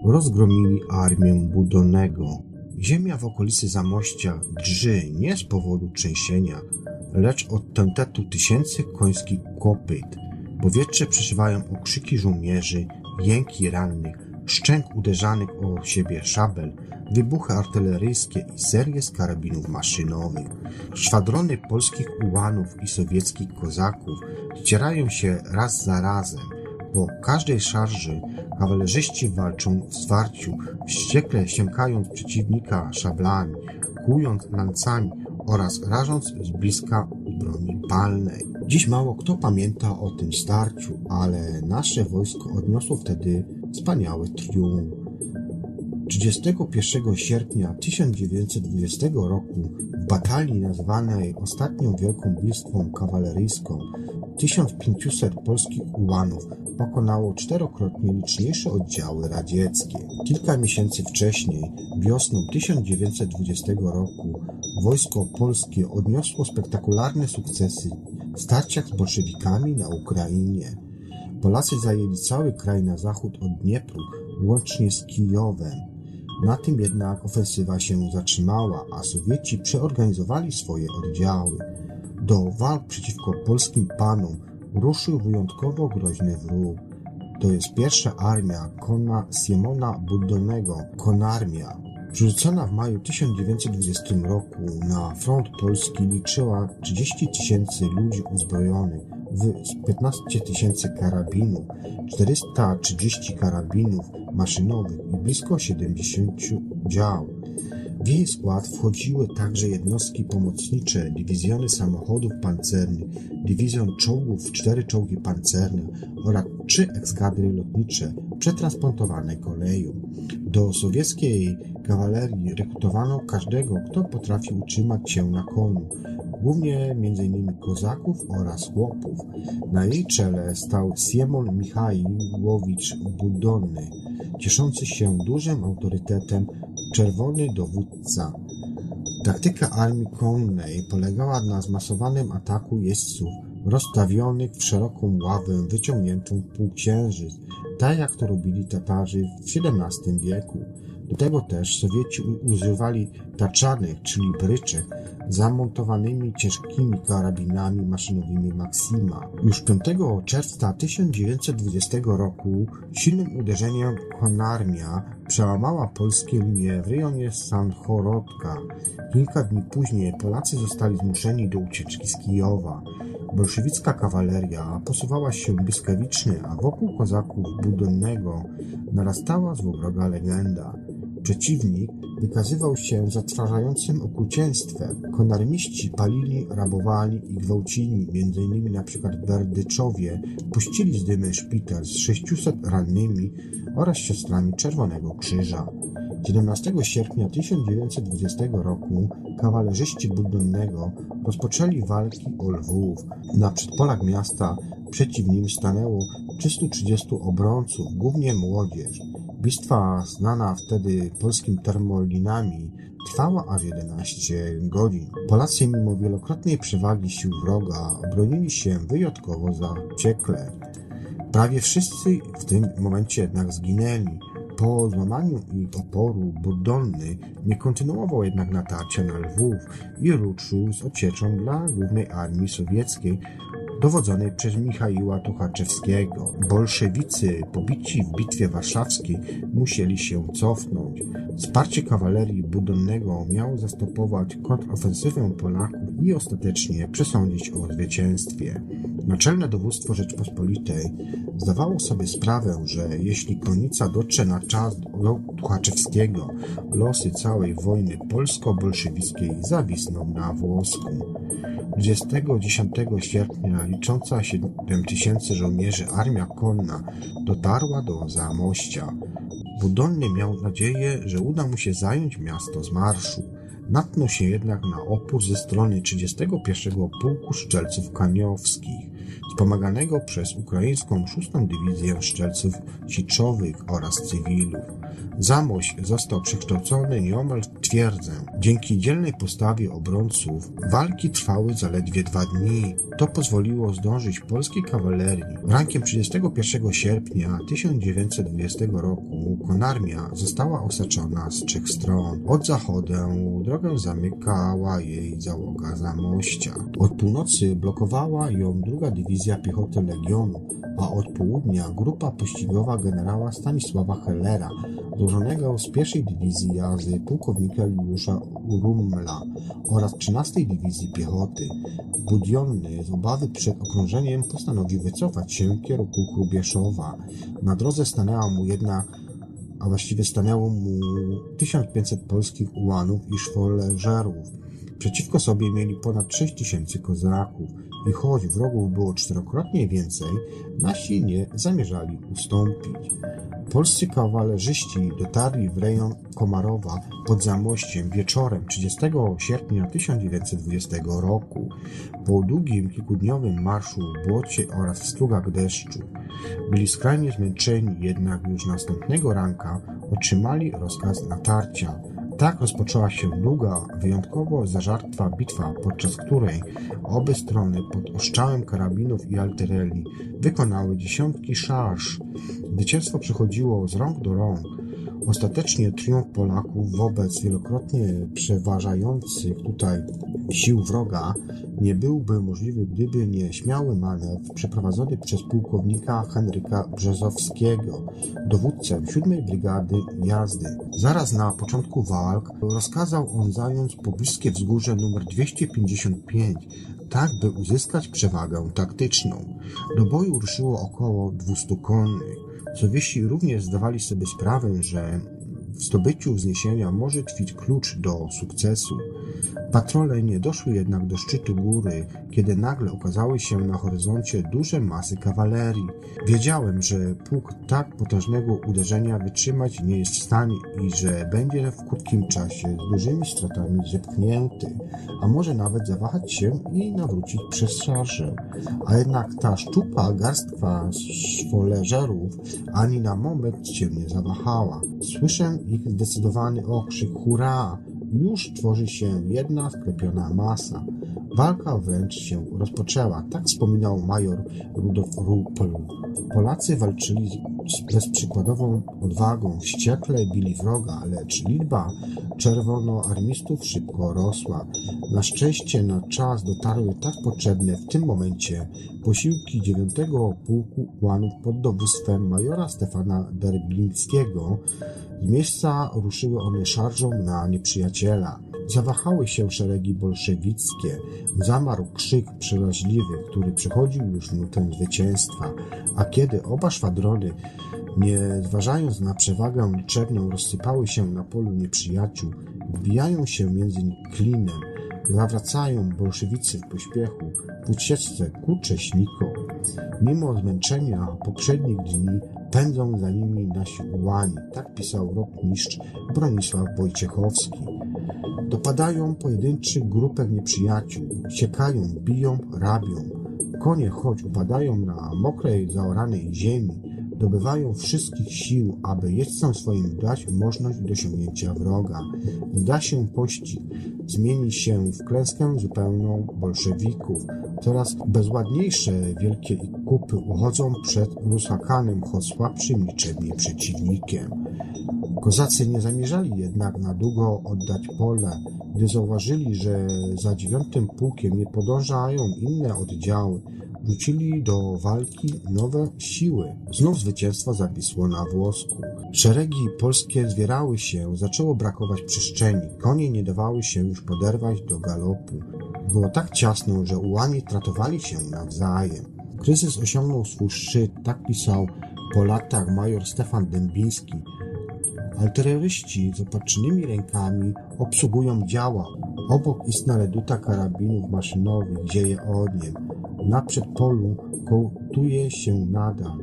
Rozgromili armię Budonego. Ziemia w okolicy Zamościa drży nie z powodu trzęsienia, lecz od tentetu tysięcy końskich kopyt. Powietrze przeżywają okrzyki żołnierzy, jęki rannych, szczęk uderzanych o siebie szabel, wybuchy artyleryjskie i serie z karabinów maszynowych. Szwadrony polskich ułanów i sowieckich kozaków ścierają się raz za razem. Po każdej szarży kawalerzyści walczą w zwarciu, wściekle siękając przeciwnika szablami, kłując lancami oraz rażąc z bliska broni palnej. Dziś mało kto pamięta o tym starciu, ale nasze wojsko odniosło wtedy wspaniały triumf. 31 sierpnia 1920 roku w batalii nazwanej ostatnią Wielką Bitwą Kawaleryjską 1500 polskich ułanów pokonało czterokrotnie liczniejsze oddziały radzieckie. Kilka miesięcy wcześniej, wiosną 1920 roku, wojsko polskie odniosło spektakularne sukcesy w starciach z bolszewikami na Ukrainie. Polacy zajęli cały kraj na zachód od Dniepru, łącznie z Kijowem. Na tym jednak ofensywa się zatrzymała, a Sowieci przeorganizowali swoje oddziały. Do walk przeciwko polskim panom ruszył wyjątkowo groźny wróg. To jest pierwsza armia konna Siemona Budonnego, konarmia. Przerzucona w maju 1920 roku na front polski liczyła 30 tysięcy ludzi uzbrojonych w 15 tysięcy karabinów, 430 karabinów maszynowych i blisko 70 dział. W jej skład wchodziły także jednostki pomocnicze, dywizjony samochodów pancernych, dywizjon czołgów, cztery czołgi pancerne oraz trzy ekskadry lotnicze przetransportowane koleją. Do sowieckiej kawalerii rekrutowano każdego, kto potrafił utrzymać się na koniu, głównie m.in. kozaków oraz chłopów. Na jej czele stał Siemon Michajłowicz Budonny, cieszący się dużym autorytetem czerwony dowódca. Taktyka armii konnej polegała na zmasowanym ataku jeźdźców rozstawionych w szeroką ławę wyciągniętą w półksiężyc, tak jak to robili Tatarzy w XVII wieku. Do tego też Sowieci używali taczanych, czyli bryczek, zamontowanymi ciężkimi karabinami maszynowymi Maxima. Już 5 czerwca 1920 roku silnym uderzeniem konarmia przełamała polskie linie w rejonie Sanchorodka. Kilka dni później Polacy zostali zmuszeni do ucieczki z Kijowa. Bolszewicka kawaleria posuwała się błyskawicznie, a wokół kozaków Budonnego narastała złowroga legenda. Przeciwnik wykazywał się zatrważającym okrucieństwem. Konarmiści palili, rabowali i gwałcili, m.in. w Berdyczowie, puścili z dymy szpital z 600 rannymi oraz siostrami Czerwonego Krzyża. 17 sierpnia 1920 roku kawalerzyści Budonnego rozpoczęli walki o Lwów. Na przedpolach miasta przeciw nim stanęło 330 obrońców, głównie młodzież. Bitwa, znana wtedy polskim termolinami, trwała aż 11 godzin. Polacy mimo wielokrotnej przewagi sił wroga bronili się wyjątkowo zaciekle. Prawie wszyscy w tym momencie jednak zginęli. Po złamaniu ich oporu Budonny nie kontynuował jednak natarcia na Lwów i ruszył z ocieczą dla głównej armii sowieckiej dowodzonej przez Michaiła Tuchaczewskiego. Bolszewicy pobici w bitwie warszawskiej musieli się cofnąć. Wsparcie kawalerii Budonnego miało zastopować kontrofensywę Polaków i ostatecznie przesądzić o zwycięstwie. Naczelne dowództwo Rzeczpospolitej zdawało sobie sprawę, że jeśli konica dotrze na czas do Tuchaczewskiego, losy całej wojny polsko-bolszewickiej zawisną na włosku. 20-10 sierpnia licząca 7 tysięcy żołnierzy armia konna dotarła do Zamościa. Budonny miał nadzieję, że uda mu się zająć miasto z marszu. Natknął się jednak na opór ze strony 31 Pułku Szczelców Kaniowskich, wspomaganego przez ukraińską 6 Dywizję Szczelców Siczowych oraz cywilów. Zamość został przekształcony nieomal w twierdzę. Dzięki dzielnej postawie obrońców walki trwały zaledwie dwa dni. To pozwoliło zdążyć polskiej kawalerii. Rankiem 31 sierpnia 1920 roku konarmia została osaczona z trzech stron. Od zachodu drogę zamykała jej załoga Zamościa. Od północy blokowała ją druga dywizja piechoty Legionu, a od południa grupa pościgowa generała Stanisława Hellera, złożonego z pierwszej dywizji jazdy pułkownika Juliusza Urumla oraz 13 dywizji piechoty. Budiony z obawy przed okrążeniem postanowił wycofać się w kierunku Hrubieszowa. Na drodze stanęła mu jedna a właściwie stanęło mu 1500 polskich ułanów i szwoleżerów. Przeciwko sobie mieli ponad 6000 kozaków i choć wrogów było czterokrotnie więcej, nasi nie zamierzali ustąpić. Polscy kawalerzyści dotarli w rejon Komarowa pod Zamościem wieczorem 30 sierpnia 1920 roku. Po długim kilkudniowym marszu w błocie oraz w strugach deszczu byli skrajnie zmęczeni, jednak już następnego ranka otrzymali rozkaz natarcia. Tak rozpoczęła się długa, wyjątkowo zażartwa bitwa, podczas której obie strony pod oszczałem karabinów i artylerii wykonały dziesiątki szarż. Zwycięstwo przechodziło z rąk do rąk. Ostatecznie triumf Polaków wobec wielokrotnie przeważających tutaj sił wroga nie byłby możliwy, gdyby nie śmiały manewr przeprowadzony przez pułkownika Henryka Brzezowskiego, dowódcę 7 Brygady Jazdy. Zaraz na początku walk rozkazał on zająć pobliskie wzgórze nr 255, tak by uzyskać przewagę taktyczną. Do boju ruszyło około 200 konnych. Sowieci również zdawali sobie sprawę, że w zdobyciu wzniesienia może tkwić klucz do sukcesu. Patrole nie doszły jednak do szczytu góry, kiedy nagle ukazały się na horyzoncie duże masy kawalerii. Wiedziałem, że pułk tak potężnego uderzenia wytrzymać nie jest w stanie i że będzie w krótkim czasie z dużymi stratami zepchnięty, a może nawet zawahać się i nawrócić przez szarżę. A jednak ta szczupa garstka szwoleżerów ani na moment się nie zawahała. Słyszę ich zdecydowany okrzyk hurra! Już tworzy się jedna sklepiona masa. Walka wręcz się rozpoczęła, tak wspominał major Rudolf Ruppel. Polacy walczyli z bezprzykładową odwagą, wściekle bili wroga, lecz liczba czerwonoarmistów szybko rosła. Na szczęście na czas dotarły tak potrzebne w tym momencie posiłki 9 Pułku Ułanów pod dowództwem majora Stefana Derblińskiego, z miejsca ruszyły one szarżą na nieprzyjaciela. Zawahały się szeregi bolszewickie. Zamarł krzyk przeraźliwy, który przechodził już nutę zwycięstwa. A kiedy oba szwadrony nie zważając na przewagę liczebną, rozsypały się na polu nieprzyjaciół, wbijają się między klinem, zawracają bolszewicy w pośpiechu, w ucieczce ku Cześnikom. Mimo zmęczenia poprzednich dni pędzą za nimi nasi ułani, tak pisał rotmistrz Bronisław Wojciechowski. Dopadają pojedynczych grupek nieprzyjaciół, siekają, biją, rabią. Konie choć upadają na mokrej, zaoranej ziemi, dobywają wszystkich sił, aby jeźdźcom swoim dać możliwość dosięgnięcia wroga. Zda się pościg, zmieni się w klęskę zupełną bolszewików. Coraz bezładniejsze wielkie kupy uchodzą przed rusakanem, choć słabszym liczebnie przeciwnikiem. Kozacy nie zamierzali jednak na długo oddać pole, gdy zauważyli, że za dziewiątym pułkiem nie podążają inne oddziały, rzucili do walki nowe siły. Znów zwycięstwo zawisło na włosku. Szeregi polskie zwierały się, zaczęło brakować przestrzeni. Konie nie dawały się już poderwać do galopu. Było tak ciasno, że ułani tratowali się nawzajem. Kryzys osiągnął swój szczyt, tak pisał po latach major Stefan Dębiński. Artyleryści z opatrzonymi rękami obsługują działa. Obok istna reduta karabinów maszynowych zieje ogniem. Na przedpolu kołtuje się nadal.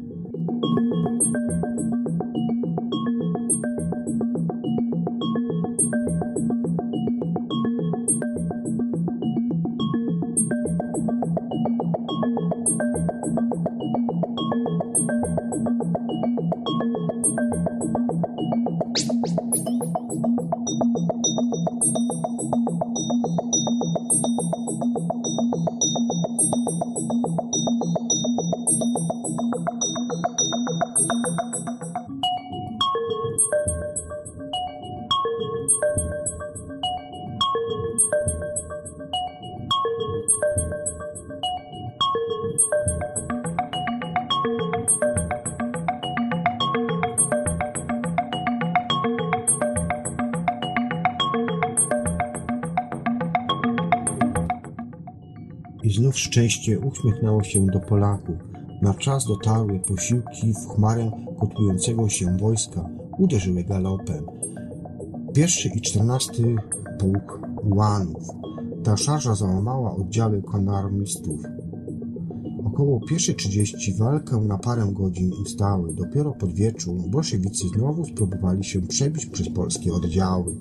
I znów szczęście uśmiechnęło się do Polaków. Na czas dotarły posiłki w chmarę kotłującego się wojska. Uderzyły galopem. Pierwszy i czternasty pułk ułanów. Ta szarża załamała oddziały konarmistów. Około pierwszej trzydzieści walkę na parę godzin ustały. Dopiero pod wieczór bolszewicy znowu spróbowali się przebić przez polskie oddziały.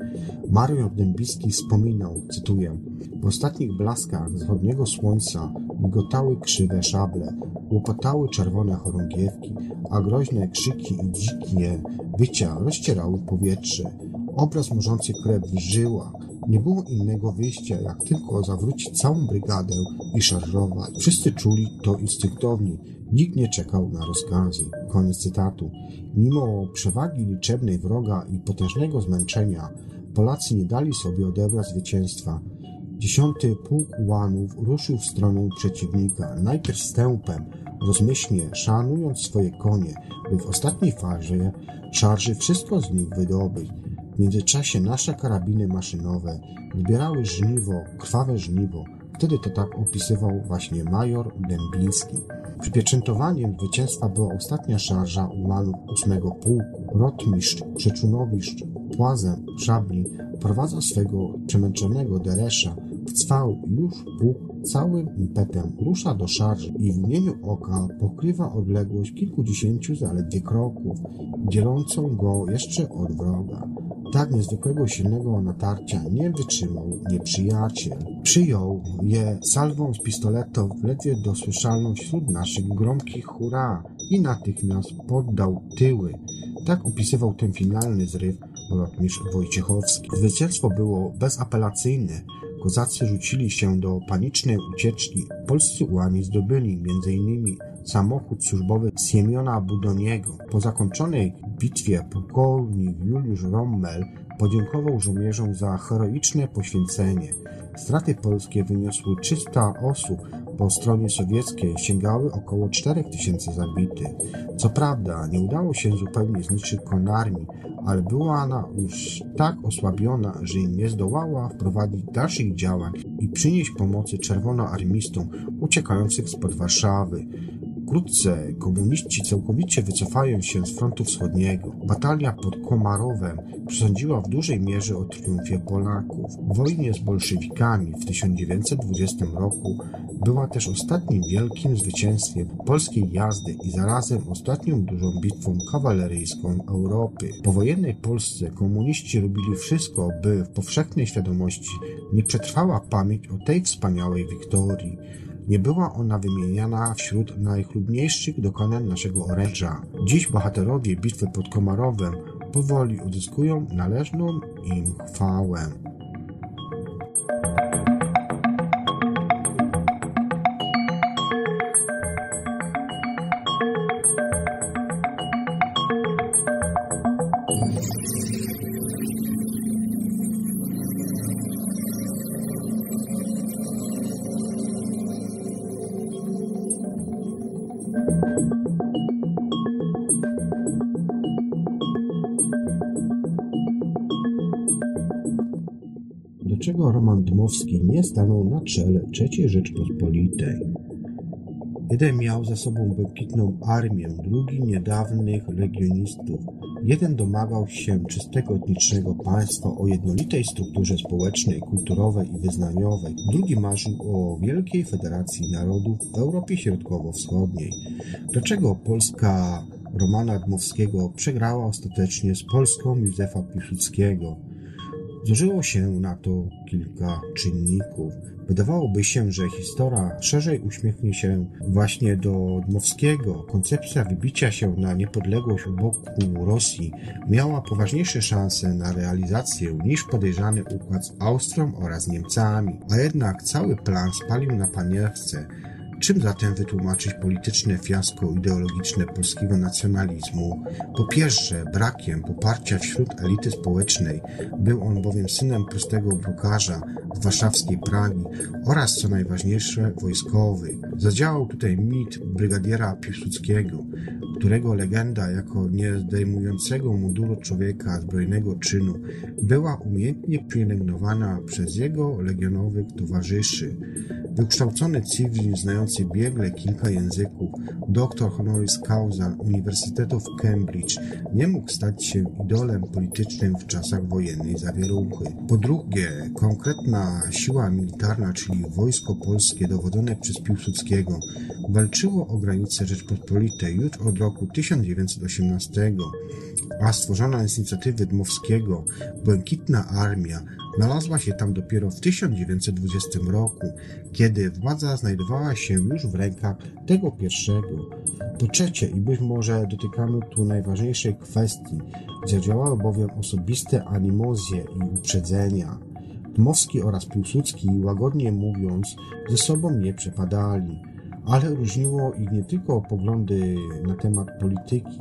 Mariusz Dębicki wspominał, cytuję, w ostatnich blaskach wschodniego słońca migotały krzywe szable, łopotały czerwone chorągiewki, a groźne krzyki i dzikie wycia rozcierały powietrze. Obraz morzący krew w żyłach, nie było innego wyjścia, jak tylko zawrócić całą brygadę i szarżować. Wszyscy czuli to instynktownie. Nikt nie czekał na rozkazy. Koniec cytatu. Mimo przewagi liczebnej wroga i potężnego zmęczenia, Polacy nie dali sobie odebrać zwycięstwa. Dziesiąty pułk ułanów ruszył w stronę przeciwnika, najpierw stępem, rozmyślnie, szanując swoje konie, by w ostatniej fazie szarży wszystko z nich wydobyć. W międzyczasie nasze karabiny maszynowe zbierały żniwo, krwawe żniwo. Wtedy to tak opisywał właśnie major Dębliński. Przypieczętowaniem zwycięstwa była ostatnia szarża ułanów ósmego pułku. Rotmistrz, Przeczunowicz, płazem szabli prowadza swego przemęczonego Deresza cwał już pułk całym impetem rusza do szarży i w mieniu oka pokrywa odległość kilkudziesięciu zaledwie kroków, dzielącą go jeszcze od wroga. Tak niezwykłego silnego natarcia nie wytrzymał nieprzyjaciel. Przyjął je salwą z pistoletów ledwie dosłyszalną wśród naszych gromkich hurra i natychmiast poddał tyły. Tak opisywał ten finalny zryw rotmistrz Wojciechowski. Zwycięstwo było bezapelacyjne. Kozacy rzucili się do panicznej ucieczki. Polscy ułani zdobyli m.in. samochód służbowy Siemiona Budoniego. Po zakończonej bitwie pułkownik Juliusz Rommel podziękował żołnierzom za heroiczne poświęcenie. Straty polskie wyniosły 300 osób, po stronie sowieckiej sięgały około 4000 zabitych. Co prawda, nie udało się zupełnie zniszczyć konarmii, ale była ona już tak osłabiona, że nie zdołała wprowadzić dalszych działań i przynieść pomocy czerwonoarmistom uciekających spod Warszawy. Wkrótce komuniści całkowicie wycofają się z frontu wschodniego. Batalia pod Komarowem przesądziła w dużej mierze o triumfie Polaków. W wojnie z bolszewikami w 1920 roku była też ostatnim wielkim zwycięstwem polskiej jazdy i zarazem ostatnią dużą bitwą kawaleryjską Europy. Po wojennej Polsce komuniści robili wszystko, by w powszechnej świadomości nie przetrwała pamięć o tej wspaniałej wiktorii. Nie była ona wymieniana wśród najchlubniejszych dokonań naszego oręża. Dziś bohaterowie bitwy pod Komarowem powoli uzyskują należną im chwałę. Nie stanął na czele III Rzeczpospolitej? Jeden miał za sobą błękitną armię, drugi niedawnych legionistów. Jeden domagał się czystego etnicznego państwa o jednolitej strukturze społecznej, kulturowej i wyznaniowej. Drugi marzył o wielkiej federacji narodów w Europie Środkowo-Wschodniej. Dlaczego Polska Romana Dmowskiego przegrała ostatecznie z Polską Józefa Piłsudskiego? Złożyło się na to kilka czynników. Wydawałoby się, że historia szerzej uśmiechnie się właśnie do Dmowskiego. Koncepcja wybicia się na niepodległość u boku Rosji miała poważniejsze szanse na realizację niż podejrzany układ z Austrią oraz Niemcami. A jednak cały plan spalił na panierce. Czym zatem wytłumaczyć polityczne fiasko ideologiczne polskiego nacjonalizmu? Po pierwsze, brakiem poparcia wśród elity społecznej. Był on bowiem synem prostego brukarza z warszawskiej Pragi oraz, co najważniejsze, wojskowy. Zadziałał tutaj mit brygadiera Piłsudskiego, którego legenda jako nie zdejmującego munduru człowieka zbrojnego czynu była umiejętnie pielęgnowana przez jego legionowych towarzyszy. Wykształcony cywil, znający biegle kilka języków, doktor honoris causa Uniwersytetu w Cambridge nie mógł stać się idolem politycznym w czasach wojennej zawieruchy. Po drugie, konkretna siła militarna, czyli wojsko polskie dowodzone przez Piłsudskiego, walczyło o granice Rzeczpospolitej już od roku 1918, a stworzona z inicjatywy Dmowskiego Błękitna Armia znalazła się tam dopiero w 1920 roku, kiedy władza znajdowała się już w rękach tego pierwszego. Po trzecie, i być może dotykamy tu najważniejszej kwestii, zadziałały bowiem osobiste animozje i uprzedzenia. Dmowski oraz Piłsudski, łagodnie mówiąc, ze sobą nie przepadali ale różniło ich nie tylko poglądy na temat polityki.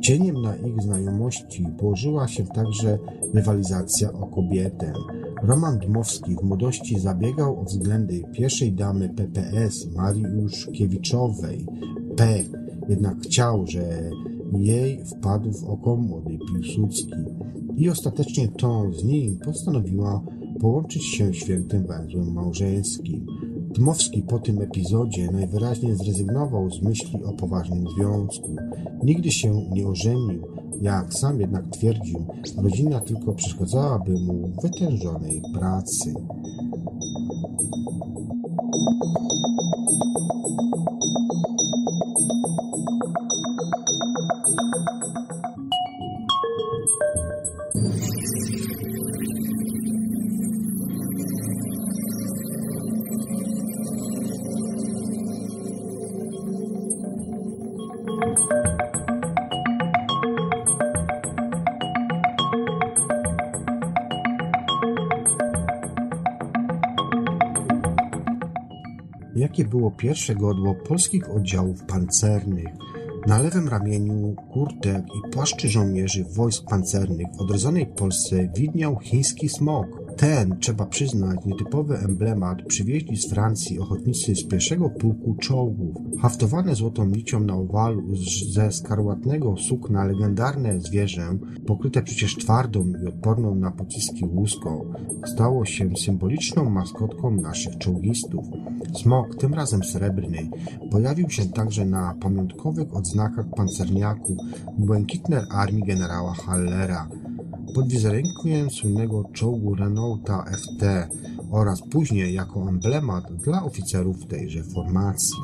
Cieniem na ich znajomości położyła się także rywalizacja o kobietę. Roman Dmowski w młodości zabiegał o względy pierwszej damy PPS Marii Juszkiewiczowej. P. jednak chciał, że jej wpadł w oko młody Piłsudski i ostatecznie to z nim postanowiła połączyć się świętym węzłem małżeńskim. Dmowski po tym epizodzie najwyraźniej zrezygnował z myśli o poważnym związku. Nigdy się nie ożenił, jak sam jednak twierdził, rodzina tylko przeszkadzałaby mu w wytężonej pracy. Pierwsze godło polskich oddziałów pancernych. Na lewym ramieniu kurtek i płaszczy żołnierzy wojsk pancernych w odrodzonej Polsce widniał chiński smok. Ten, trzeba przyznać, nietypowy emblemat przywieźli z Francji ochotnicy z pierwszego pułku czołgów. Haftowane złotą nicią na owalu ze skarłatnego sukna legendarne zwierzę, pokryte przecież twardą i odporną na pociski łuską, stało się symboliczną maskotką naszych czołgistów. Smok, tym razem srebrny, pojawił się także na pamiątkowych odznakach pancerniaków błękitnej armii generała Hallera, pod wizerunkiem słynnego czołgu Renaulta FT oraz później jako emblemat dla oficerów tejże formacji.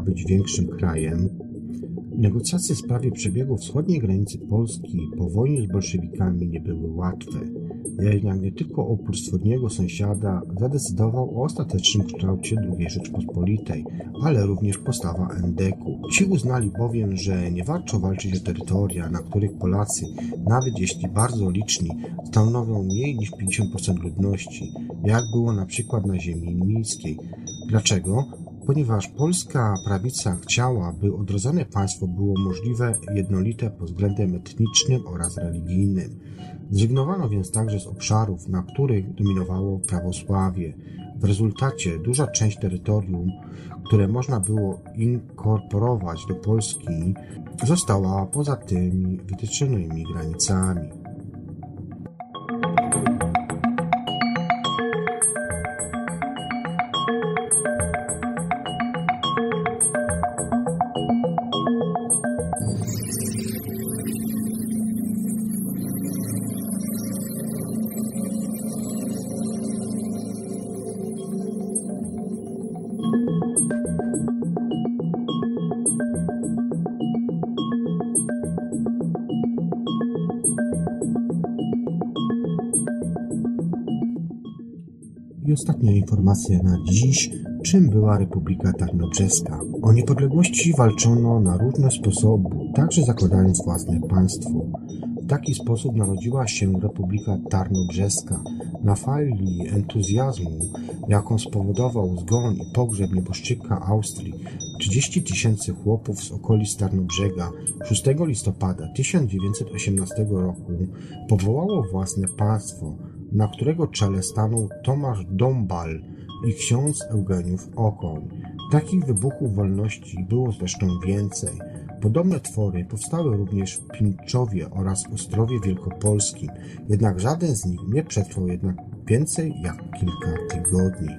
Być większym krajem? Negocjacje w sprawie przebiegu wschodniej granicy Polski po wojnie z bolszewikami nie były łatwe. Jednak nie tylko opór wschodniego sąsiada zadecydował o ostatecznym kształcie II Rzeczpospolitej, ale również postawa Endeku. Ci uznali bowiem, że nie warto walczyć o terytoria, na których Polacy, nawet jeśli bardzo liczni, stanowią mniej niż 50% ludności, jak było na przykład na ziemi miejskiej. Dlaczego? Ponieważ polska prawica chciała, by odrodzone państwo było możliwe jednolite pod względem etnicznym oraz religijnym. Zrezygnowano więc także z obszarów, na których dominowało prawosławie. W rezultacie duża część terytorium, które można było inkorporować do Polski, została poza tymi wytyczonymi granicami. Informacja na dziś. Czym była Republika Tarnobrzeska? O niepodległości walczono na różne sposoby, także zakładając własne państwo. W taki sposób narodziła się Republika Tarnobrzeska. Na fali entuzjazmu, jaką spowodował zgon i pogrzeb nieboszczyka Austrii, 30 tysięcy chłopów z okolic Tarnobrzega 6 listopada 1918 roku powołało własne państwo, na którego czele stanął Tomasz Dąbal i ksiądz Eugeniusz Okoń. Takich wybuchów wolności było zresztą więcej. Podobne twory powstały również w Pińczowie oraz Ostrowie Wielkopolskim, jednak żaden z nich nie przetrwał jednak więcej jak kilka tygodni.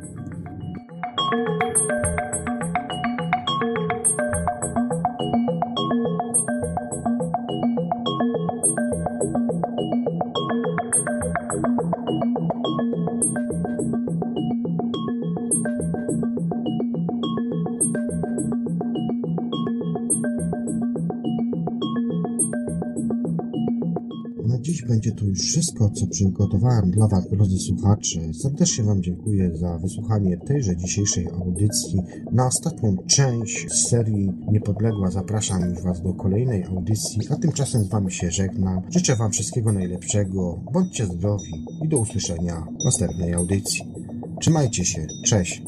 Będzie to już wszystko, co przygotowałem dla Was, drodzy słuchacze. Serdecznie Wam dziękuję za wysłuchanie tejże dzisiejszej audycji. Na ostatnią część serii Niepodległa zapraszam już Was do kolejnej audycji, a tymczasem z Wami się żegnam. Życzę Wam wszystkiego najlepszego, bądźcie zdrowi i do usłyszenia w następnej audycji. Trzymajcie się, cześć!